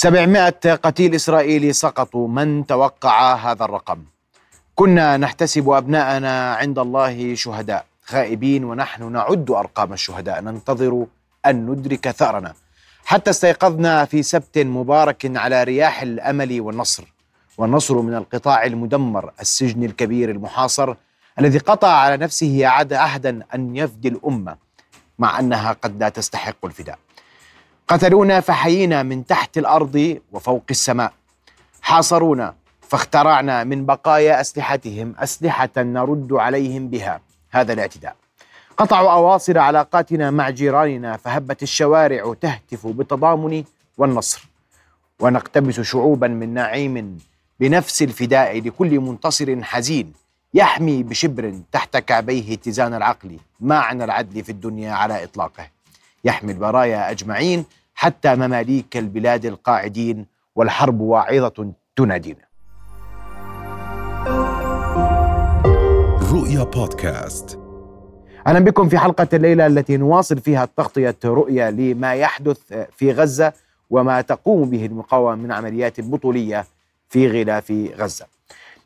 700 قتيل إسرائيلي سقطوا من توقع هذا الرقم. كنا نحتسب أبناءنا عند الله شهداء غائبين ونحن نعد أرقام الشهداء. ننتظر أن ندرك ثأرنا. حتى استيقظنا في سبت مبارك على رياح الأمل والنصر. والنصر من القطاع المدمر السجن الكبير المحاصر الذي قطع على نفسه عهدا أن يفدي الأمة مع أنها قد لا تستحق الفداء. قتلونا فحيينا من تحت الأرض وفوق السماء. حاصرونا فاخترعنا من بقايا أسلحتهم أسلحة نرد عليهم بها. هذا الاعتداء. قطعوا أواصر علاقاتنا مع جيراننا فهبت الشوارع تهتف بالتضامن والنصر. ونقتبس شعوبا من نعيم بنفس الفداء لكل منتصر حزين يحمي بشبر تحت كعبيه اتزان العقل. معنى العدل في الدنيا على إطلاقه. يحمي البرايا أجمعين حتى مماليك البلاد القاعدين والحرب واعظة تنادينا. رؤيا بودكاست. أهلا بكم في حلقة الليلة التي نواصل فيها تغطية رؤيا لما يحدث في غزة وما تقوم به المقاومة من عمليات بطولية في غلاف غزة.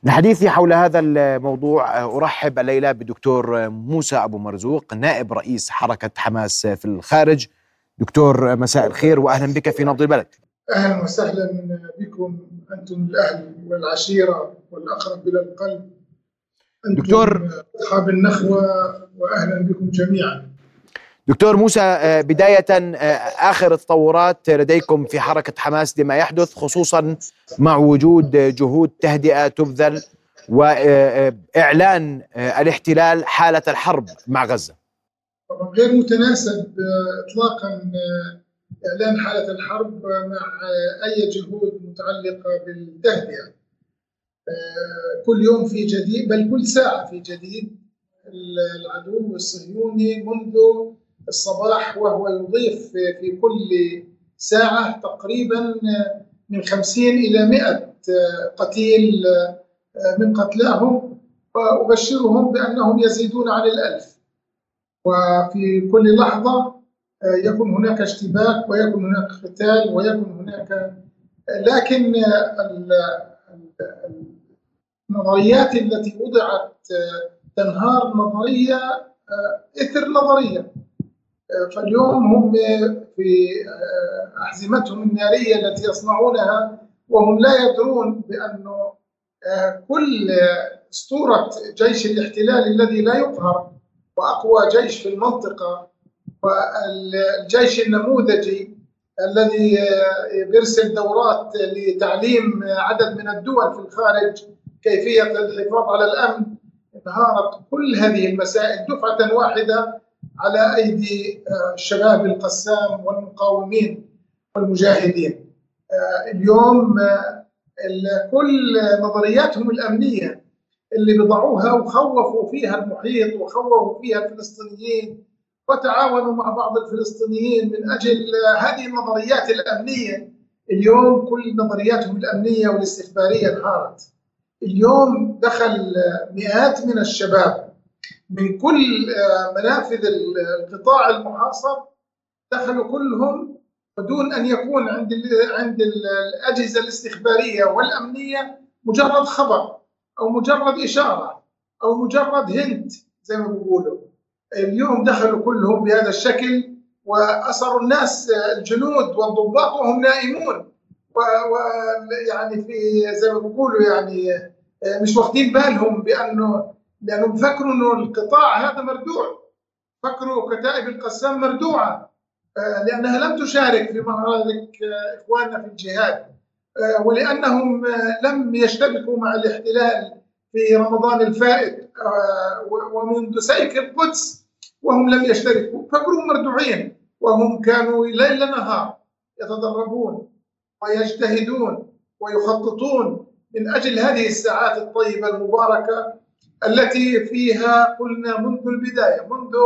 لحديثي حول هذا الموضوع أرحب الليلة بالدكتور موسى أبو مرزوق نائب رئيس حركة حماس في الخارج. دكتور مساء الخير واهلا بك في نبض البلد. أهلا وسهلا بكم أنتم الأهل والعشيرة والأقرب إلى القلب. أنتم دكتور أصحاب النخوة واهلا بكم جميعا. دكتور موسى آه، بداية آه، آخر التطورات لديكم في حركة حماس لما يحدث خصوصا مع وجود جهود تهدئة تبذل وإعلان آه، الاحتلال حالة الحرب مع غزة طبعا غير متناسب اطلاقا إعلان حالة الحرب مع أي جهود متعلقة بالتهدئة. كل يوم في جديد بل كل ساعة في جديد العدو الصهيوني منذ الصباح وهو يضيف في كل ساعة تقريبا من 50 إلى 100 قتيل من قتلاهم. وأبشرهم بأنهم يزيدون عن الألف. وفي كل لحظة آه، يكون هناك اشتباك ويكون هناك قتال ويكون هناك لكن النظريات التي وضعت آه، تنهار نظرية آه، إثر نظرية. فاليوم هم في أحزمتهم النارية التي يصنعونها وهم لا يدرون بأنه كل أسطورة جيش الاحتلال الذي لا يقهر وأقوى جيش في المنطقة والجيش النموذجي الذي بيرسل دورات لتعليم عدد من الدول في الخارج كيفية الحفاظ على الأمن انهارت كل هذه المسائل دفعة واحدة على أيدي الشباب القسام والمقاومين والمجاهدين. اليوم كل نظرياتهم الأمنية اللي بضعوها وخوفوا فيها المحيط وخوفوا فيها الفلسطينيين وتعاونوا مع بعض الفلسطينيين من أجل هذه النظريات الأمنية اليوم كل نظرياتهم الأمنية والاستخبارية انهارت. اليوم دخل مئات من الشباب من كل منافذ القطاع المحاصر دخلوا كلهم بدون أن يكون عند عند الأجهزة الاستخبارية والأمنية مجرد خبر أو مجرد إشارة أو مجرد هنت زي ما بيقولوا. اليوم دخلوا كلهم بهذا الشكل واسروا الناس الجنود والضباط وهم نائمون. ويعني في زي ما بيقولوا يعني مش واخدين بالهم بأنه لانهم بفكروا إنه القطاع هذا مردوع. فكروا كتائب القسام مردوعة. لأنها لم تشارك في معارك إخواننا في الجهاد. آه، ولأنهم آه، لم يشتبكوا مع الاحتلال في رمضان الفائت آه، ومنذ سيك القدس وهم لم يشتركوا فكلهم مردوعين وهم كانوا ليل نهار يتدربون ويجتهدون ويخططون من أجل هذه الساعات الطيبة المباركة التي فيها قلنا منذ البداية منذ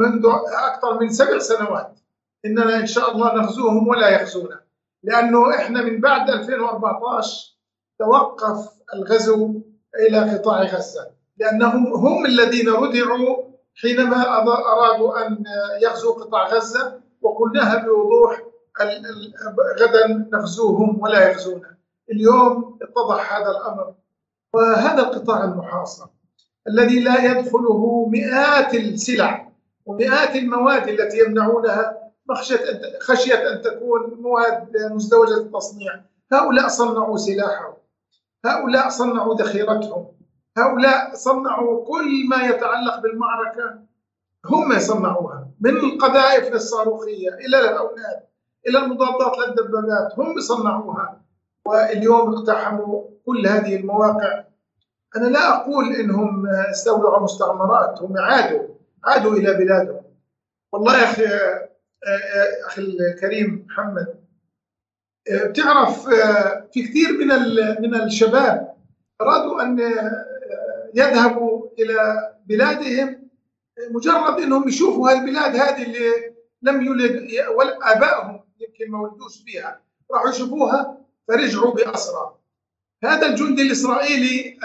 منذ أكثر من سبع سنوات. إننا إن شاء الله نغزوهم ولا يغزونا. لأنه إحنا من بعد 2014 توقف الغزو إلى قطاع غزة. لأنهم هم الذين ردعوا حينما أرادوا أن يغزوا قطاع غزة وقلناها بوضوح غدا نغزوهم ولا يغزونا. اليوم اتضح هذا الأمر. وهذا القطاع المحاصر الذي لا يدخله مئات السلع ومئات المواد التي يمنعونها خشية أن تكون مواد مزدوجة التصنيع هؤلاء صنعوا سلاحهم. هؤلاء صنعوا ذخيرتهم. هؤلاء صنعوا كل ما يتعلق بالمعركة. هم صنعوها. من القذائف الصاروخية إلى الأولاد إلى المضادات للدبابات هم صنعوها. واليوم اقتحموا كل هذه المواقع. أنا لا أقول إنهم استولوا مستعمرات هم عادوا عادوا إلى بلادهم. والله يا أخي أخي الكريم محمد. بتعرف في كثير من من الشباب أرادوا أن يذهبوا إلى بلادهم مجرد أنهم يشوفوا هالبلاد هذه اللي لم يولد آبائهم يمكن ما ولدوش فيها. راحوا يشوفوها فرجعوا بأسرى. هذا الجندي الإسرائيلي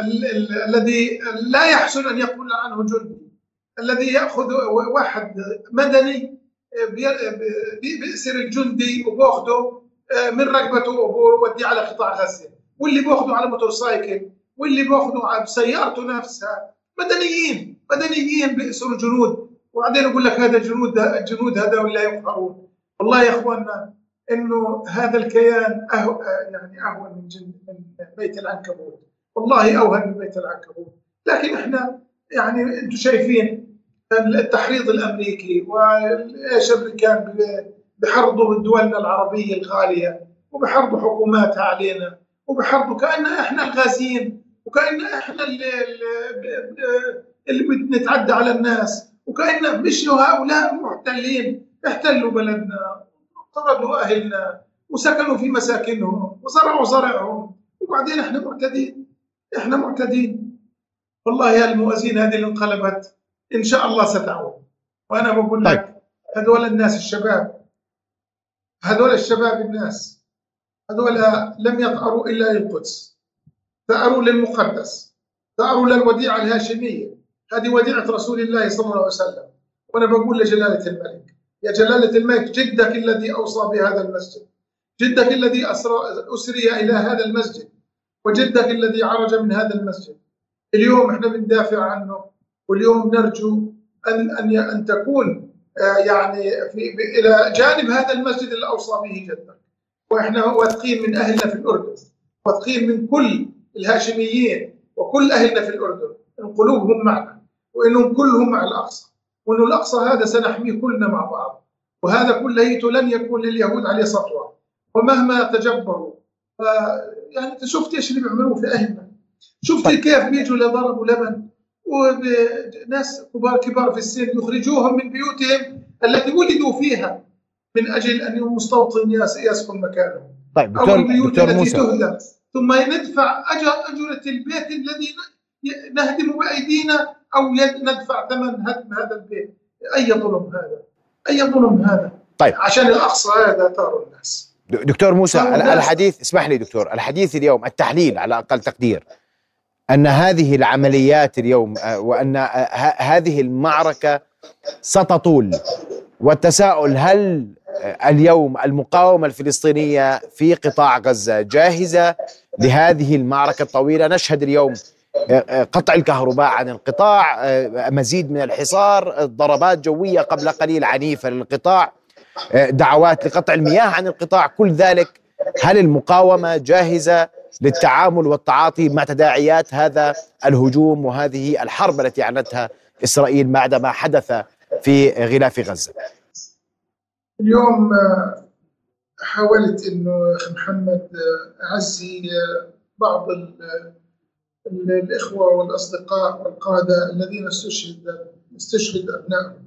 الذي لا يحسن أن يقول عنه جندي. الذي يأخذ واحد مدني بيأسر الجندي وبأخده من رقبته وبوديه على قطاع غزة. واللي بأخده على موتورسايكل واللي بأخده بسيارته نفسها. مدنيين مدنيين بيأسروا الجنود. وبعدين يقول لك هذا الجنود الجنود هذول لا يقهرون. والله يا إخواننا إنه هذا الكيان أهو يعني أهون من جن من بيت العنكبوت. والله أوهن من بيت العنكبوت. لكن إحنا يعني أنتم شايفين التحريض الأمريكي وإيش الامريكان بحرضوا دولنا العربية الغالية وبحرضوا حكوماتها علينا وبحرضوا كأن إحنا الغازيين وكأن إحنا اللي, بنتعدى على الناس وكأن مش هؤلاء محتلين احتلوا بلدنا طردوا أهلنا وسكنوا في مساكنهم وزرعوا زرعهم وبعدين إحنا معتدين. إحنا معتدين. والله الموازين هذه اللي انقلبت إن شاء الله ستعود. وأنا بقول لك طيب. هذول الناس الشباب هذول الشباب الناس هذول لم يطأروا إلا للقدس. ثأروا للمقدس. ثأروا للوديعة الهاشمية. هذه وديعة رسول الله صلى الله عليه وسلم. وأنا بقول لجلالة الملك يا جلالة الملك جدك الذي أوصى بهذا المسجد. جدك الذي أسري إلى هذا المسجد. وجدك الذي عرج من هذا المسجد. اليوم إحنا بندافع عنه. واليوم نرجو ان ان أن تكون آه، يعني في إلى جانب هذا المسجد اللي اوصى به جدك وإحنا واثقين من أهلنا في الأردن. واثقين من كل الهاشميين وكل أهلنا في الأردن. إن قلوبهم معنا. وإنهم كلهم مع الأقصى. وانه الأقصى هذا سنحميه كلنا مع بعض. وهذا كله لن يكون لليهود عليه سطوة. ومهما تجبروا ف يعني انت شفت إيش اللي بيعملوه في أهلنا. شفت طيب. كيف بيجوا لضربوا لبن؟ وناس كبار كبار في السن يخرجوهم من بيوتهم التي ولدوا فيها من أجل أن مستوطن يسكن مكانهم. طيب دكتور أو البيوت التي موسى. تهدم ثم ندفع اجر أجرة البيت الذي نهدم بأيدينا أو ندفع ثمن هدم هذا البيت. أي ظلم هذا؟ أي ظلم هذا؟ طيب. عشان الأقصى هذا ثار الناس. دكتور موسى الحديث اسمح لي دكتور الحديث اليوم التحليل على أقل تقدير. أن هذه العمليات اليوم آه، وأن آه، هذه المعركة ستطول. والتساؤل هل آه، اليوم المقاومة الفلسطينية في قطاع غزة جاهزة لهذه المعركة الطويلة؟ نشهد اليوم قطع الكهرباء عن القطاع مزيد من الحصار ضربات جوية قبل قليل عنيفة للقطاع دعوات لقطع المياه عن القطاع. كل ذلك هل المقاومة جاهزة؟ للتعامل والتعاطي مع تداعيات هذا الهجوم وهذه الحرب التي أعلنتها إسرائيل بعد ما حدث في غلاف غزة. اليوم حاولت إنه محمد أعزي بعض الإخوة والأصدقاء والقادة الذين استشهد استشهد أبنائهم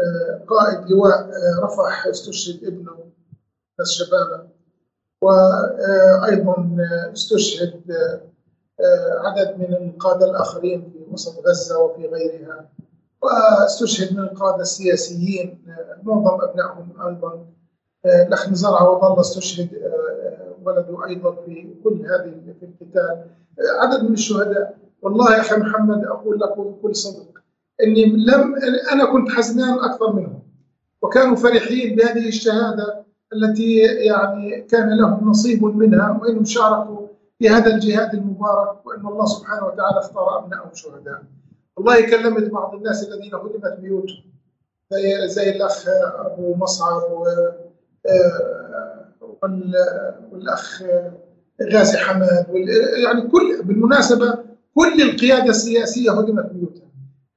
آه، قائد لواء آه، رفح استشهد ابنه بس شبابه. وأيضا استشهد آه، عدد من القادة الآخرين في وسط غزة وفي غيرها واستشهد من القادة السياسيين معظم أبنائهم أيضا. الأخ نزار وظل استشهد ولده أيضا في كل هذه في القتال. عدد من الشهداء. والله يا أخي محمد أقول لك بكل صدق إني لم أنا كنت حزنان أكثر منهم وكانوا فرحين بهذه الشهادة. التي يعني كان لهم نصيب منها وإنهم شاركوا في هذا الجهاد المبارك وإن الله سبحانه وتعالى اختار ابنائهم شهداء. والله كلمت بعض الناس الذين هدمت بيوتهم زي زي الأخ أبو مصعب والأخ غازي حماد يعني كل بالمناسبة كل القيادة السياسية هدمت بيوتها.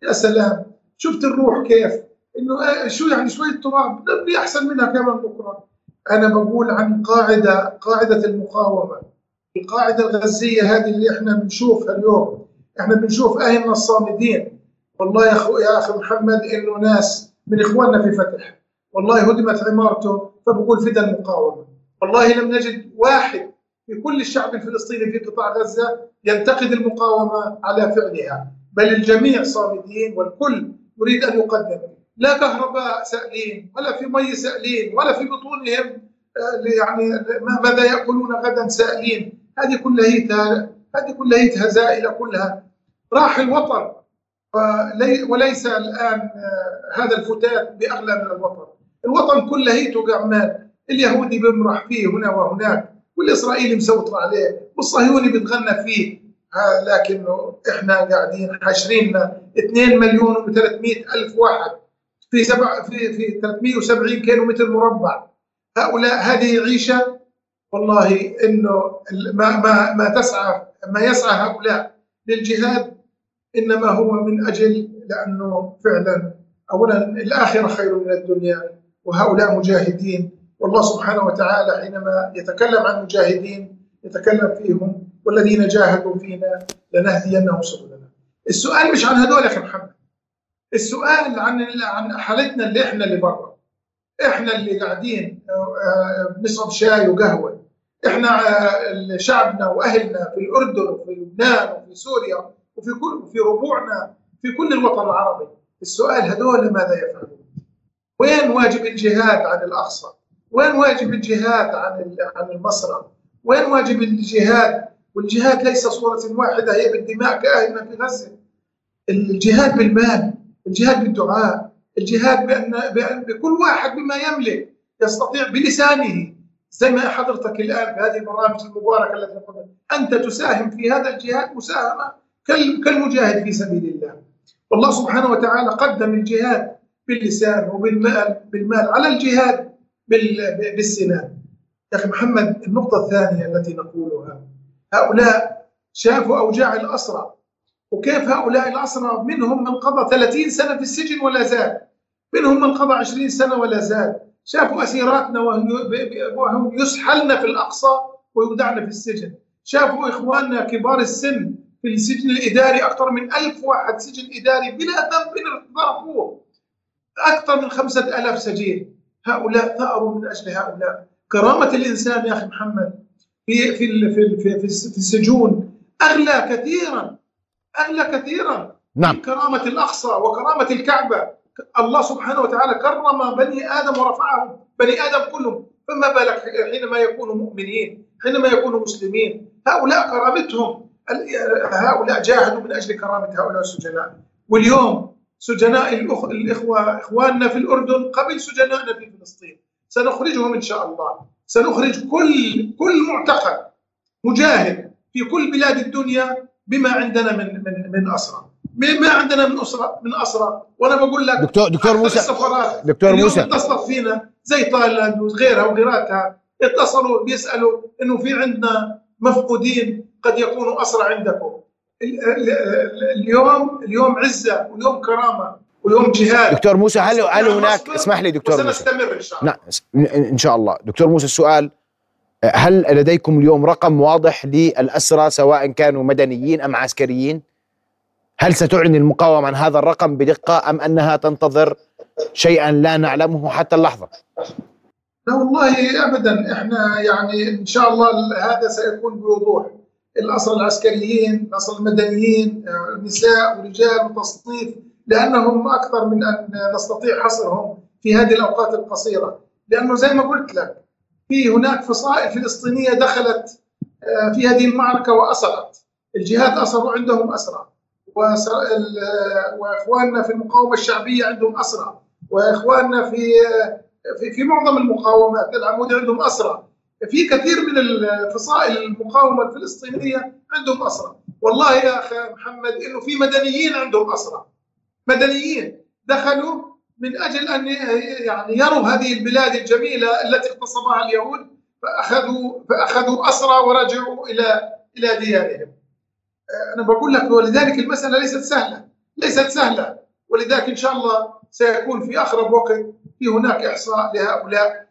يا سلام! شفت الروح كيف؟ إنه شو يعني شوية تراب نبني احسن منها كمان بكرة. أنا بقول عن قاعدة قاعدة المقاومة. القاعدة الغزية هذه اللي إحنا بنشوفها اليوم. إحنا بنشوف أهلنا الصامدين. والله يا اخو يا أخي محمد إنه ناس من إخواننا في فتح. والله هدمت عمارته فبقول فدى المقاومة. والله لم نجد واحد في كل الشعب الفلسطيني في قطاع غزة ينتقد المقاومة على فعلها. بل الجميع صامدين والكل يريد أن يقدم. لا كهرباء سائلين ولا في مي سائلين ولا في بطونهم يعني ماذا يأكلون غدا سائلين. هذه كلها هذه كلها زائلة كلها. راح الوطن وليس الآن هذا الفتات بأغلى من الوطن. الوطن كلهيته قعمان اليهودي بيمرح فيه هنا وهناك والإسرائيلي مسوطر عليه والصهيوني بيتغنى فيه. لكنه إحنا قاعدين حاشريننا 2 مليون و300 ألف واحد. في سبع في في 370 كيلو متر مربع هؤلاء هذه عيشة والله إنه ما ما ما تسعى ما يسعى هؤلاء للجهاد إنما هو من أجل لأنه فعلا اولا الآخرة خير من الدنيا وهؤلاء مجاهدين والله سبحانه وتعالى حينما يتكلم عن مجاهدين يتكلم فيهم والذين جاهدوا فينا لنهدينهم سبلنا. السؤال مش عن هذول يا أخي محمد. السؤال عن عن حالتنا اللي إحنا اللي برا. إحنا اللي قاعدين آه، بنشرب شاي وقهوة. إحنا آه، شعبنا وأهلنا في الأردن وفي لبنان وفي سوريا وفي كل في ربوعنا في كل الوطن العربي. السؤال هذول ماذا يفعلون؟ وين واجب الجهاد عن الأقصى؟ وين واجب الجهاد عن عن المصرع؟ وين واجب الجهاد؟ والجهاد ليس صورة واحدة هي بالدماء كأهلنا في غزة. الجهاد بالمال، الجهاد بالدعاء، الجهاد بأن, بأن بكل واحد بما يملك يستطيع بلسانه. زي ما حضرتك الآن في هذه البرامج المباركة التي قدمت أنت تساهم في هذا الجهاد مساهمة كالمجاهد في سبيل الله. والله سبحانه وتعالى قدم الجهاد باللسان وبالمال بالمال على الجهاد بالسنان. يا أخي محمد النقطة الثانية التي نقولها هؤلاء شافوا أوجاع الأسرى. وكيف هؤلاء الأسرى منهم من قضى 30 سنة في السجن ولا زال؟ منهم من قضى 20 سنة ولا زال؟ شافوا أسيراتنا وهم يسحلن في الأقصى ويودعن في السجن. شافوا إخواننا كبار السن في السجن الإداري أكثر من ألف واحد سجن إداري بلا ذنب ارتضافوه أكثر من خمسة ألاف سجين. هؤلاء ثأروا من أجل هؤلاء. كرامة الإنسان يا أخي محمد في في في في, في السجون أغلى كثيرا. أغلى كثيرا نعم. من كرامة الأقصى وكرامة الكعبة. الله سبحانه وتعالى كرم بني آدم ورفعهم بني آدم كلهم. فما بالك حينما يكونوا مؤمنين حينما يكونوا مسلمين؟ هؤلاء كرامتهم. هؤلاء جاهدوا من أجل كرامة هؤلاء السجناء. واليوم سجناء الإخوة إخواننا في الأردن قبل سجنائنا في فلسطين. سنخرجهم إن شاء الله. سنخرج كل كل معتقل مجاهد في كل بلاد الدنيا بما عندنا من من من أسرى ما عندنا من أسرى من أسرى وأنا بقول لك دكتور دكتور موسى السفارات دكتور موسى. اتصلت فينا زي تايلاند وغيرها وغيراتها اتصلوا بيسألوا إنه في عندنا مفقودين قد يكونوا أسرى عندكم. اليوم اليوم عزة واليوم كرامة واليوم جهاد. دكتور موسى هل هل هناك اسمح لي دكتور سنستمر إن شاء الله. نعم إن شاء الله. دكتور موسى السؤال هل لديكم اليوم رقم واضح للأسرى سواء كانوا مدنيين أم عسكريين؟ هل ستعلن المقاومة عن هذا الرقم بدقة أم أنها تنتظر شيئا لا نعلمه حتى اللحظة؟ لا والله أبدا. إحنا يعني إن شاء الله هذا سيكون بوضوح. الأسرى العسكريين الأسرى المدنيين نساء ورجال وتصنيف لأنهم أكثر من أن نستطيع حصرهم في هذه الأوقات القصيرة. لأنه زي ما قلت لك في هناك فصائل فلسطينية دخلت آه، في هذه المعركة وأسرت الجهاد أسروا عندهم أسرى. وإخواننا في المقاومة الشعبية عندهم أسرى. وإخواننا في في في معظم المقاومات العمود عندهم أسرى. في كثير من الفصائل المقاومة الفلسطينية عندهم أسرى. والله يا أخي محمد إنه في مدنيين عندهم أسرى. مدنيين دخلوا من أجل أن يعني يروا هذه البلاد الجميلة التي اغتصبها اليهود فأخذوا فأخذوا أسرى ورجعوا إلى إلى ديارهم. أنا بقول لك ولذلك المسألة ليست سهلة ليست سهلة. ولذلك إن شاء الله سيكون في أقرب وقت في هناك إحصاء لهؤلاء.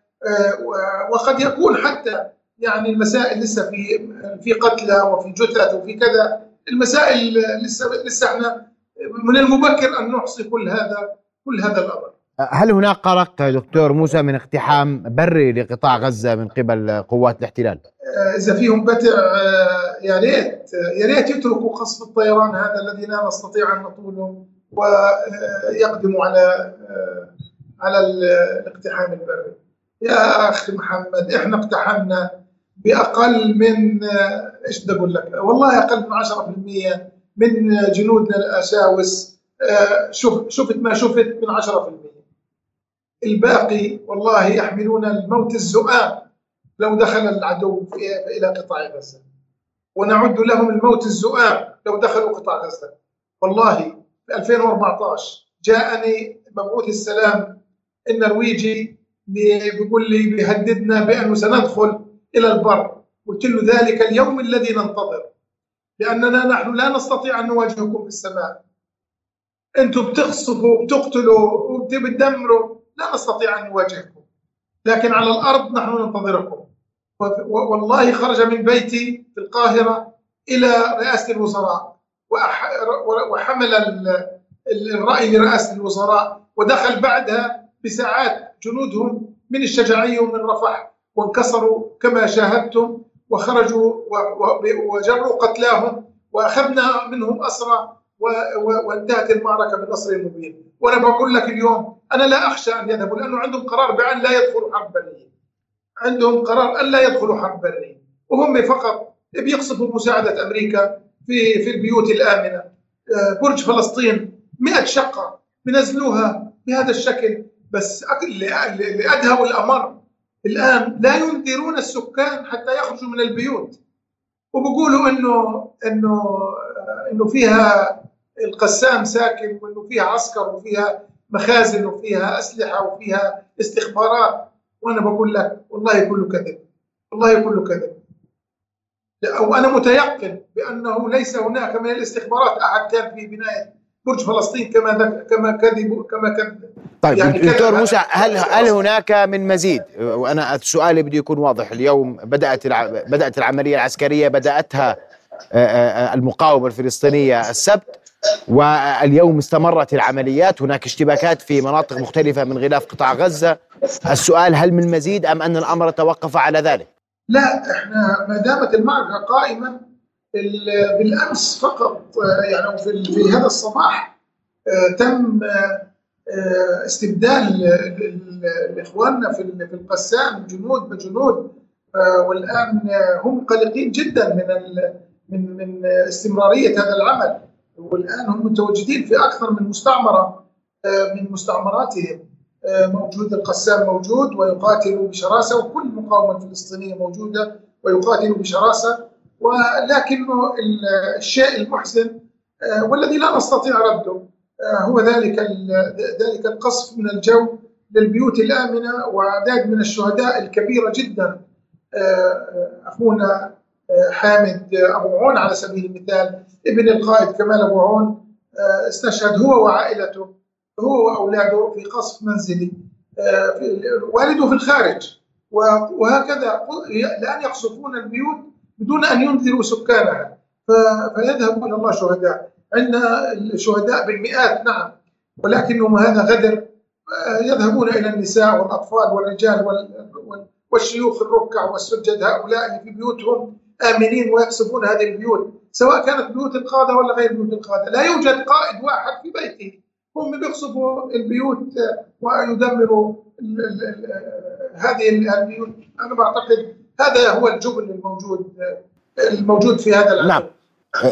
وقد يكون حتى يعني المسائل لسه في في قتلى وفي جثث وفي كذا. المسائل لسه لسه إحنا من المبكر أن نحصي كل هذا. كل هذا الأمر. هل هناك قلق دكتور موسى من اقتحام بري لقطاع غزة من قبل قوات الاحتلال؟ إذا فيهم بتع يا ريت يا ريت يتركوا قصف الطيران هذا الذي لا نستطيع أن نطوله ويقدموا على على الاقتحام البري. يا أخي محمد إحنا اقتحمنا بأقل من إيش بدي أقول لك والله أقل من 10% من جنودنا الأساوس شوف شفت ما شفت من 10% الباقي والله يحملون الموت الزؤام. لو دخل العدو إلى قطاع غزة. ونعد لهم الموت الزؤام لو دخلوا قطاع غزة. والله في 2014 جاءني مبعوث السلام النرويجي بيقول لي بيهددنا بانه سندخل إلى البر. قلت له ذلك اليوم الذي ننتظر. لأننا نحن لا نستطيع أن نواجهكم في السماء. أنتم بتقصفوا بتقتلوا وبتدمروا لا نستطيع أن نواجهكم. لكن على الأرض نحن ننتظركم. والله خرج من بيتي في القاهرة إلى رئاسة الوزراء وحمل الرأي لرئاسة الوزراء ودخل بعدها بساعات جنودهم من الشجاعيه ومن رفح وانكسروا كما شاهدتم وخرجوا وجروا قتلاهم وأخذنا منهم أسرى وانتهت المعركة بنصر مبين وأنا بقول لك اليوم أنا لا أخشى أن يذهبوا لأنه عندهم قرار بان لا يدخلوا حرب برية. عندهم قرار أن لا يدخلوا حرب برية. وهم فقط بيقصفوا مساعدة أمريكا في في البيوت الآمنة. برج فلسطين 100 شقة بنزلوها بهذا الشكل. بس لادهى والامر الآن لا ينذرون السكان حتى يخرجوا من البيوت. وبيقولوا انه انه إنه فيها القسام ساكن وإنه فيها عسكر وفيها مخازن وفيها أسلحة وفيها استخبارات. وأنا بقول لك والله كله كذب والله كله كذب. وأنا متيقن بأنه ليس هناك من الاستخبارات أحد كان في بناية برج فلسطين كما كما كذب كما كذب. طيب يعني دكتور موسى هل هل هناك من مزيد؟ وأنا سؤالي بده يكون واضح اليوم بدأت بدأت العملية العسكرية بدأتها المقاومة الفلسطينية. السبت واليوم استمرت العمليات. هناك اشتباكات في مناطق مختلفة من غلاف قطاع غزة. السؤال هل من مزيد أم أن الأمر توقف على ذلك؟ لا إحنا ما دامت المعركة قائمه بالأمس فقط يعني في, في هذا الصباح تم استبدال اخواننا في القسام جنود بجنود. والآن هم قلقين جدا من من من استمرارية هذا العمل. والآن هم متواجدين في أكثر من مستعمرة من مستعمراتهم. موجود القسام موجود ويقاتل بشراسة وكل المقاومه الفلسطينيه موجودة ويقاتل بشراسة. ولكنه الشيء المحزن والذي لا نستطيع رده هو ذلك ذلك القصف من الجو للبيوت الآمنة وأعداد من الشهداء الكبيرة جدا. أخونا حامد أبو عون على سبيل المثال. ابن القائد كمال أبو عون استشهد هو وعائلته هو وأولاده في قصف منزلي والده في الخارج. وهكذا الان يقصفون البيوت بدون أن ينذروا سكانها. فيذهب إلى الله شهداء. عندنا الشهداء بالمئات نعم. ولكنهم هذا غدر يذهبون إلى النساء والأطفال والرجال والشيوخ الركع والسجد هؤلاء في بيوتهم. آمنين ويقصفون هذه البيوت سواء كانت بيوت القادة ولا غير بيوت القادة، لا يوجد قائد واحد في بيته. هم بيقصفوا البيوت ويدمروا هذه البيوت، أنا بعتقد هذا هو الجبن الموجود الموجود في هذا العمل. نعم.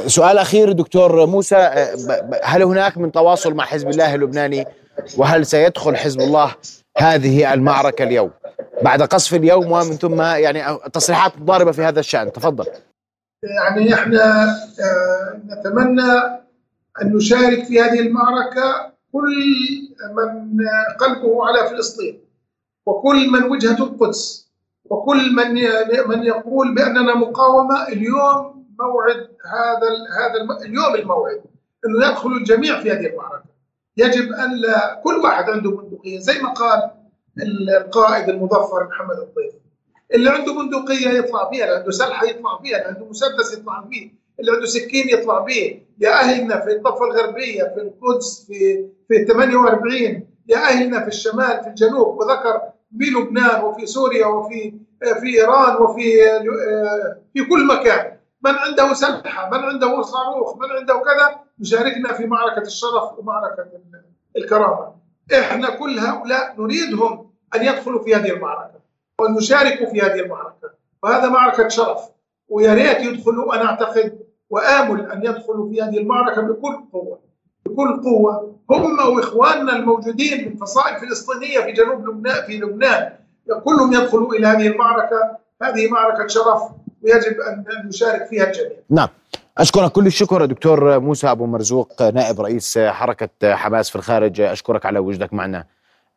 سؤال أخير دكتور موسى هل هناك من تواصل مع حزب الله اللبناني؟ وهل سيدخل حزب الله هذه المعركة اليوم. بعد قصف اليوم ومن ثم يعني تصريحات ضاربة في هذا الشأن. تفضل. يعني إحنا آه، نتمنى أن يشارك في هذه المعركة كل من قلبه على فلسطين وكل من وجهة القدس وكل من من يقول بأننا مقاومة. اليوم موعد هذا هذا اليوم الموعد إنه يدخل الجميع في هذه المعركة. يجب أن لا كل واحد عنده بندقية زي ما قال القائد المظفر محمد الطيف اللي عنده بندقية يطلع فيها اللي عنده سلحة يطلع فيها اللي عنده مسدس يطلع فيه اللي عنده سكين يطلع به يا أهلنا في الضفة الغربية في القدس في في 48 يا أهلنا في الشمال في الجنوب. وذكر في لبنان وفي سوريا وفي في إيران وفي في كل مكان. من عنده سلحة من عنده صاروخ من عنده كذا. يشاركنا في معركة الشرف ومعركة الكرامة. إحنا كل هؤلاء نريدهم أن يدخلوا في هذه المعركة وأن يشاركوا في هذه المعركة. وهذا معركة شرف. ويا ريت يدخلوا أنا أعتقد وآمل أن يدخلوا في هذه المعركة بكل قوة. بكل قوة. هم وإخواننا الموجودين من فصائل فلسطينية في جنوب لبنان في لبنان. كلهم يدخلوا إلى هذه المعركة. هذه معركة شرف. ويجب أن نشارك فيها الجميع. نعم. أشكرك كل الشكر دكتور موسى أبو مرزوق نائب رئيس حركة حماس في الخارج. أشكرك على وجودك معنا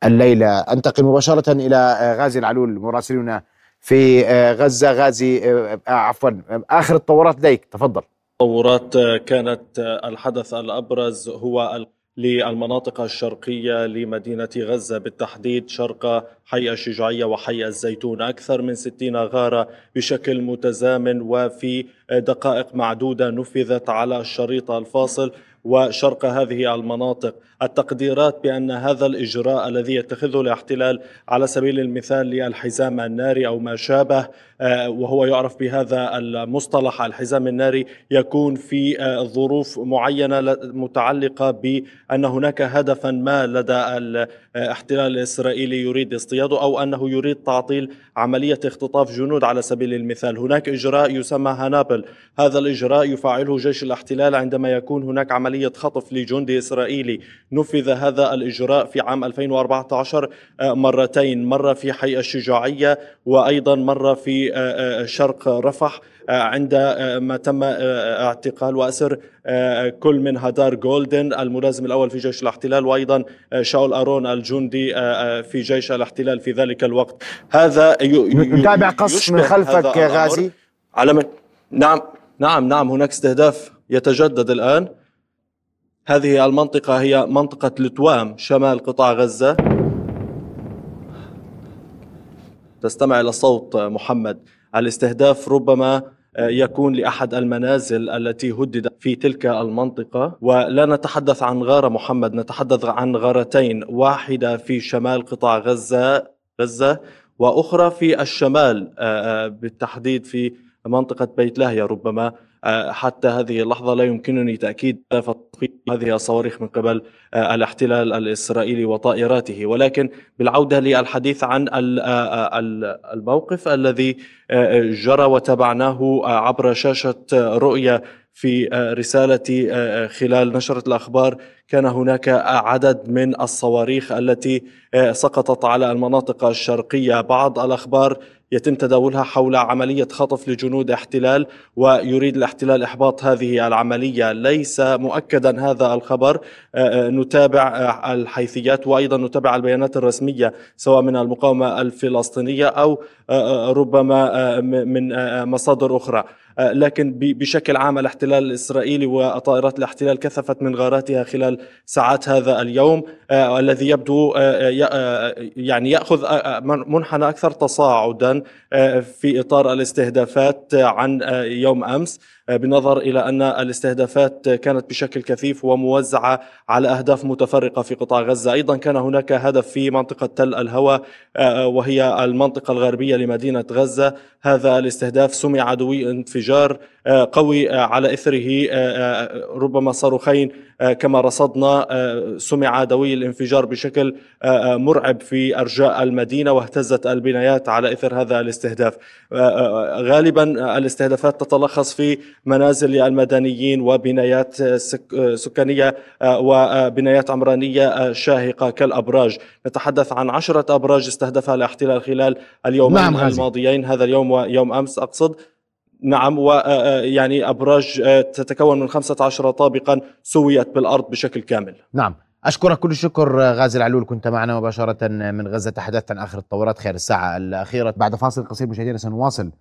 الليلة. أنتقل مباشرة إلى غازي العلول مراسلنا في غزة. غازي عفوا آخر التطورات لديك. تفضل. التطورات كانت الحدث الأبرز هو للمناطق الشرقية لمدينة غزة بالتحديد شرق حي الشجاعية وحي الزيتون. أكثر من 60 غارة بشكل متزامن وفي دقائق معدودة نفذت على الشريط الفاصل. وشرق هذه المناطق. التقديرات بأن هذا الإجراء الذي يتخذه الاحتلال على سبيل المثال للحزام الناري أو ما شابه آه، وهو يعرف بهذا المصطلح الحزام الناري يكون في آه، ظروف معينة متعلقة بأن هناك هدفا ما لدى الاحتلال الإسرائيلي يريد اصطياده أو أنه يريد تعطيل عملية اختطاف جنود على سبيل المثال. هناك إجراء يسمى هنابل. هذا الإجراء يفعله جيش الاحتلال عندما يكون هناك عملية خطف لجندي إسرائيلي. نفذ هذا الإجراء في عام 2014 آه، مرتين. مرة في حي الشجاعية وأيضا مرة في آه، آه، شرق رفح عندما تم اعتقال وأسر كل من هدار جولدن الملازم الأول في جيش الاحتلال وأيضا شاول أرون الجندي في جيش الاحتلال في ذلك الوقت. هذا نتابع قصف من خلفك يا غازي؟ على من؟ نعم. نعم نعم. هناك استهداف يتجدد الآن. هذه المنطقة هي منطقة لتوام شمال قطاع غزة. تستمع إلى صوت محمد. الاستهداف ربما يكون لأحد المنازل التي هددت في تلك المنطقة. ولا نتحدث عن غارة محمد نتحدث عن غارتين واحدة في شمال قطاع غزة غزة وأخرى في الشمال آه، آه، بالتحديد في منطقة بيت لاهيا ربما. حتى هذه اللحظة لا يمكنني تأكيد هذه الصواريخ من قبل آه، الاحتلال الإسرائيلي وطائراته. ولكن بالعودة للحديث عن آه، الموقف الذي جرى وتابعناه عبر شاشة رؤية في رسالتي خلال نشرة الأخبار كان هناك عدد من الصواريخ التي سقطت على المناطق الشرقية. بعض الأخبار يتم تداولها حول عملية خطف لجنود احتلال ويريد الاحتلال إحباط هذه العملية. ليس مؤكدا هذا الخبر. آه، آه، نتابع آه، الحيثيات وأيضا نتابع البيانات الرسمية سواء من المقاومة الفلسطينية أو ربما من مصادر أخرى. لكن بشكل عام الاحتلال الإسرائيلي وطائرات الاحتلال كثفت من غاراتها خلال ساعات هذا اليوم الذي يبدو يعني يأخذ منحنى أكثر تصاعدا في إطار الاستهدافات عن يوم أمس. بالنظر إلى أن الاستهدافات كانت بشكل كثيف وموزعة على أهداف متفرقة في قطاع غزة. أيضا كان هناك هدف في منطقة تل الهوى وهي المنطقة الغربية لمدينة غزة. هذا الاستهداف سمع عدوي في انفجار قوي على إثره ربما صاروخين كما رصدنا سمع دوي الانفجار بشكل مرعب في أرجاء المدينة واهتزت البنايات على إثر هذا الاستهداف. غالبا الاستهدافات تتلخص في منازل المدنيين وبنايات سكانية وبنايات عمرانية شاهقة كالأبراج. نتحدث عن عشرة أبراج استهدفها الاحتلال خلال اليومين نعم الماضيين هذا اليوم ويوم أمس أقصد. نعم ويعني أبراج تتكون من 15 طابقا سويت بالأرض بشكل كامل. نعم. أشكرك كل الشكر غازي العلول كنت معنا مباشرة من غزة. تحدثت عن آخر التطورات خلال الساعة الأخيرة. بعد فاصل قصير مشاهدينا سنواصل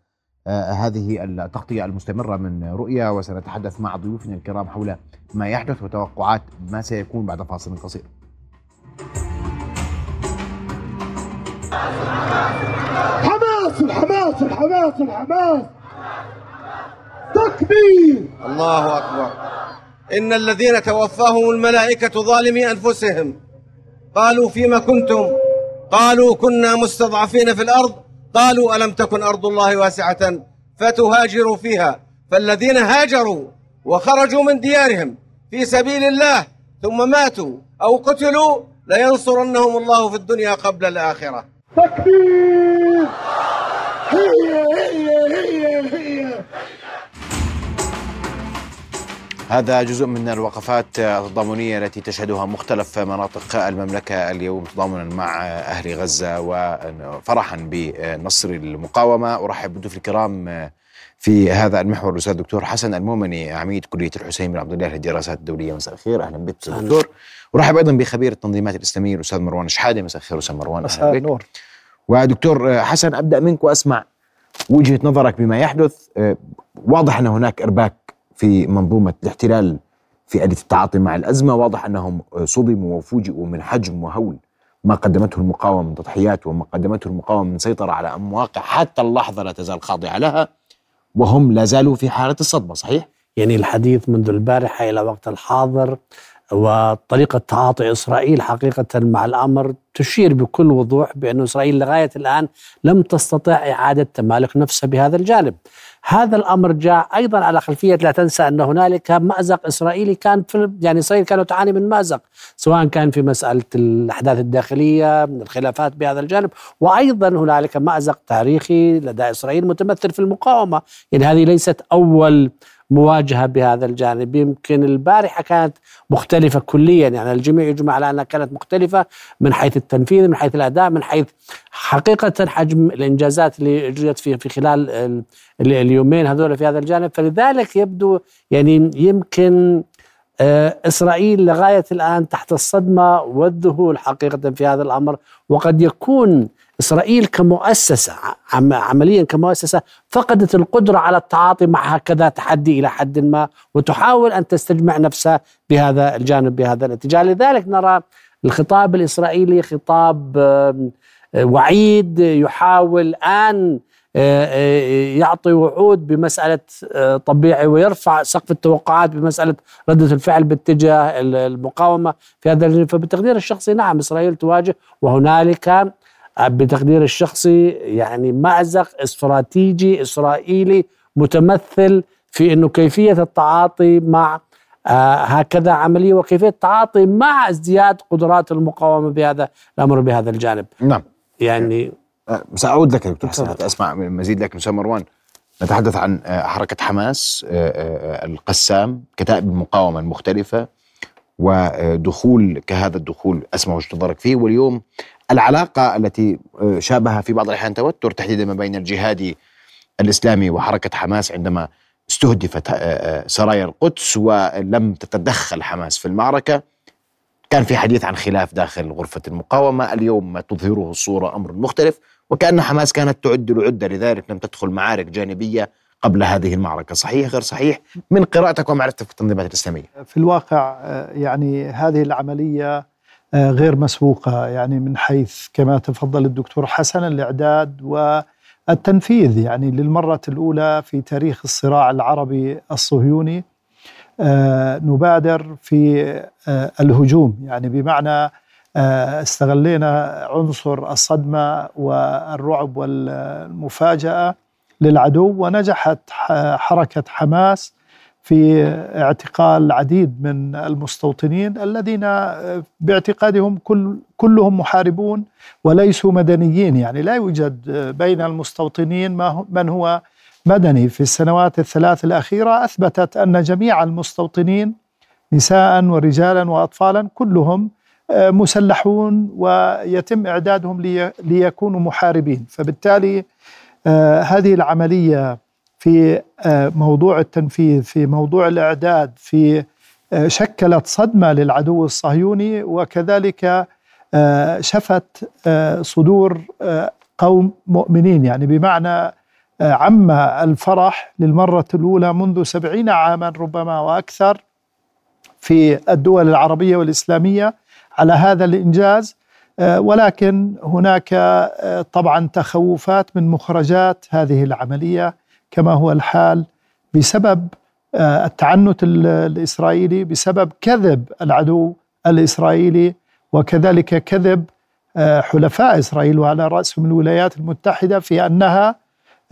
هذه التغطية المستمرة من رؤيا وسنتحدث مع ضيوفنا الكرام حول ما يحدث وتوقعات ما سيكون بعد فاصل قصير. حماس الحماس الحماس الحماس تكبير. الله أكبر. إن الذين توفاهم الملائكة ظالمي أنفسهم. قالوا فيما كنتم؟ قالوا كنا مستضعفين في الأرض. قالوا ألم تكن أرض الله واسعة؟ فتهاجروا فيها. فالذين هاجروا وخرجوا من ديارهم في سبيل الله ثم ماتوا أو قتلوا لينصرنهم الله في الدنيا قبل الآخرة. تكبير. هذا جزء من الوقفات التضامنية التي تشهدها مختلف مناطق المملكة اليوم تضامنا مع أهل غزة وفرحا بنصر المقاومة. أرحب بضيوف الكرام في هذا المحور الأستاذ الدكتور حسن المؤمني عميد كلية الحسين بن عبد الله للدراسات الدولية. مساء الخير أهلا بك دكتور. أرحب أيضا بخبير التنظيمات الإسلامية الأستاذ مروان شحادة مساء الخير أستاذ مروان أهلا بك. نور. ودكتور حسن أبدأ منك وأسمع وجهة نظرك بما يحدث. واضح أن هناك إرباك في منظومة الاحتلال في آلية التعاطي مع الأزمة واضح أنهم صدموا وفوجئوا من حجم وهول ما قدمته المقاومة من تضحيات وما قدمته المقاومة من سيطرة على مواقع حتى اللحظة لا تزال خاضعة لها وهم لا زالوا في حالة الصدمة صحيح؟ يعني الحديث منذ البارحة إلى وقت الحاضر وطريقة تعاطي إسرائيل حقيقة مع الأمر تشير بكل وضوح بأن إسرائيل لغاية الآن لم تستطع إعادة تمالك نفسها بهذا الجانب هذا الأمر جاء أيضا على خلفية لا تنسى أن هنالك مأزق إسرائيلي كان في يعني اسرائيل كانت تعاني من مأزق سواء كان في مسألة الأحداث الداخلية من الخلافات بهذا الجانب وأيضا هنالك مأزق تاريخي لدى إسرائيل متمثل في المقاومة. يعني هذه ليست أول مواجهة بهذا الجانب. يمكن البارحة كانت مختلفة كليا. يعني الجميع يجمع على أنها كانت مختلفة من حيث التنفيذ من حيث الأداء من حيث حقيقة حجم الإنجازات اللي إجريت في في خلال اليومين هذول في هذا الجانب. فلذلك يبدو يعني يمكن آه، إسرائيل لغاية الآن تحت الصدمة والذهول حقيقة في هذا الأمر. وقد يكون إسرائيل كمؤسسة عمليا كمؤسسة فقدت القدرة على التعاطي مع هكذا تحدي إلى حد ما وتحاول أن تستجمع نفسها بهذا الجانب بهذا الاتجاه. لذلك نرى الخطاب الإسرائيلي خطاب وعيد يحاول أن آه، آه، يعطي وعود بمسألة آه، طبيعي ويرفع سقف التوقعات بمسألة ردة الفعل باتجاه المقاومة في هذا فبتقدير الشخصي نعم إسرائيل تواجه وهنالك بتقدير الشخصي يعني مأزق استراتيجي إسرائيلي متمثل في أنه كيفية التعاطي مع هكذا عملية وكيفية التعاطي مع ازدياد قدرات المقاومة بهذا الأمر بهذا الجانب. نعم. يعني أه، سأعود لك دكتور حسن أسمع مزيد لك أستاذ مروان. نتحدث عن أه، حركة حماس القسام كتائب المقاومة المختلفة ودخول كهذا الدخول أسمع وجهة نظرك فيه. واليوم العلاقة التي شابها في بعض الأحيان توتر تحديدا ما بين الجهادي الإسلامي وحركة حماس عندما استهدفت سرايا القدس ولم تتدخل حماس في المعركة. كان في حديث عن خلاف داخل غرفة المقاومة. اليوم ما تظهره الصورة أمر مختلف وكأن حماس كانت تعد العدة لذلك لم تدخل معارك جانبية قبل هذه المعركة. صحيح غير صحيح؟ من قراءتك ومعرفتك في التنظيمات الإسلامية؟ في الواقع آه، يعني هذه العملية آه، غير مسبوقة يعني من حيث كما تفضل الدكتور حسن الإعداد والتنفيذ يعني للمرة الأولى في تاريخ الصراع العربي الصهيوني آه، نبادر في الهجوم. يعني بمعنى استغلينا عنصر الصدمة والرعب والمفاجأة للعدو ونجحت حركة حماس في اعتقال العديد من المستوطنين الذين آه، باعتقادهم كل كلهم محاربون وليسوا مدنيين. يعني لا يوجد آه، بين المستوطنين ما من هو مدني. في السنوات الثلاث الأخيرة أثبتت أن جميع المستوطنين نساء ورجالا وأطفالا كلهم آه، مسلحون ويتم إعدادهم لي- ليكونوا محاربين. فبالتالي هذه العملية في آه، موضوع التنفيذ في موضوع الإعداد في آه، شكلت صدمة للعدو الصهيوني وكذلك آه، شفت صدور قوم مؤمنين. يعني بمعنى عم الفرح للمرة الأولى منذ سبعين عاما ربما وأكثر في الدول العربية والإسلامية على هذا الإنجاز. ولكن هناك طبعا تخوفات من مخرجات هذه العملية. كما هو الحال بسبب آه، التعنت ال- الإسرائيلي بسبب كذب العدو الإسرائيلي وكذلك كذب آه، حلفاء إسرائيل وعلى رأسهم الولايات المتحدة في أنها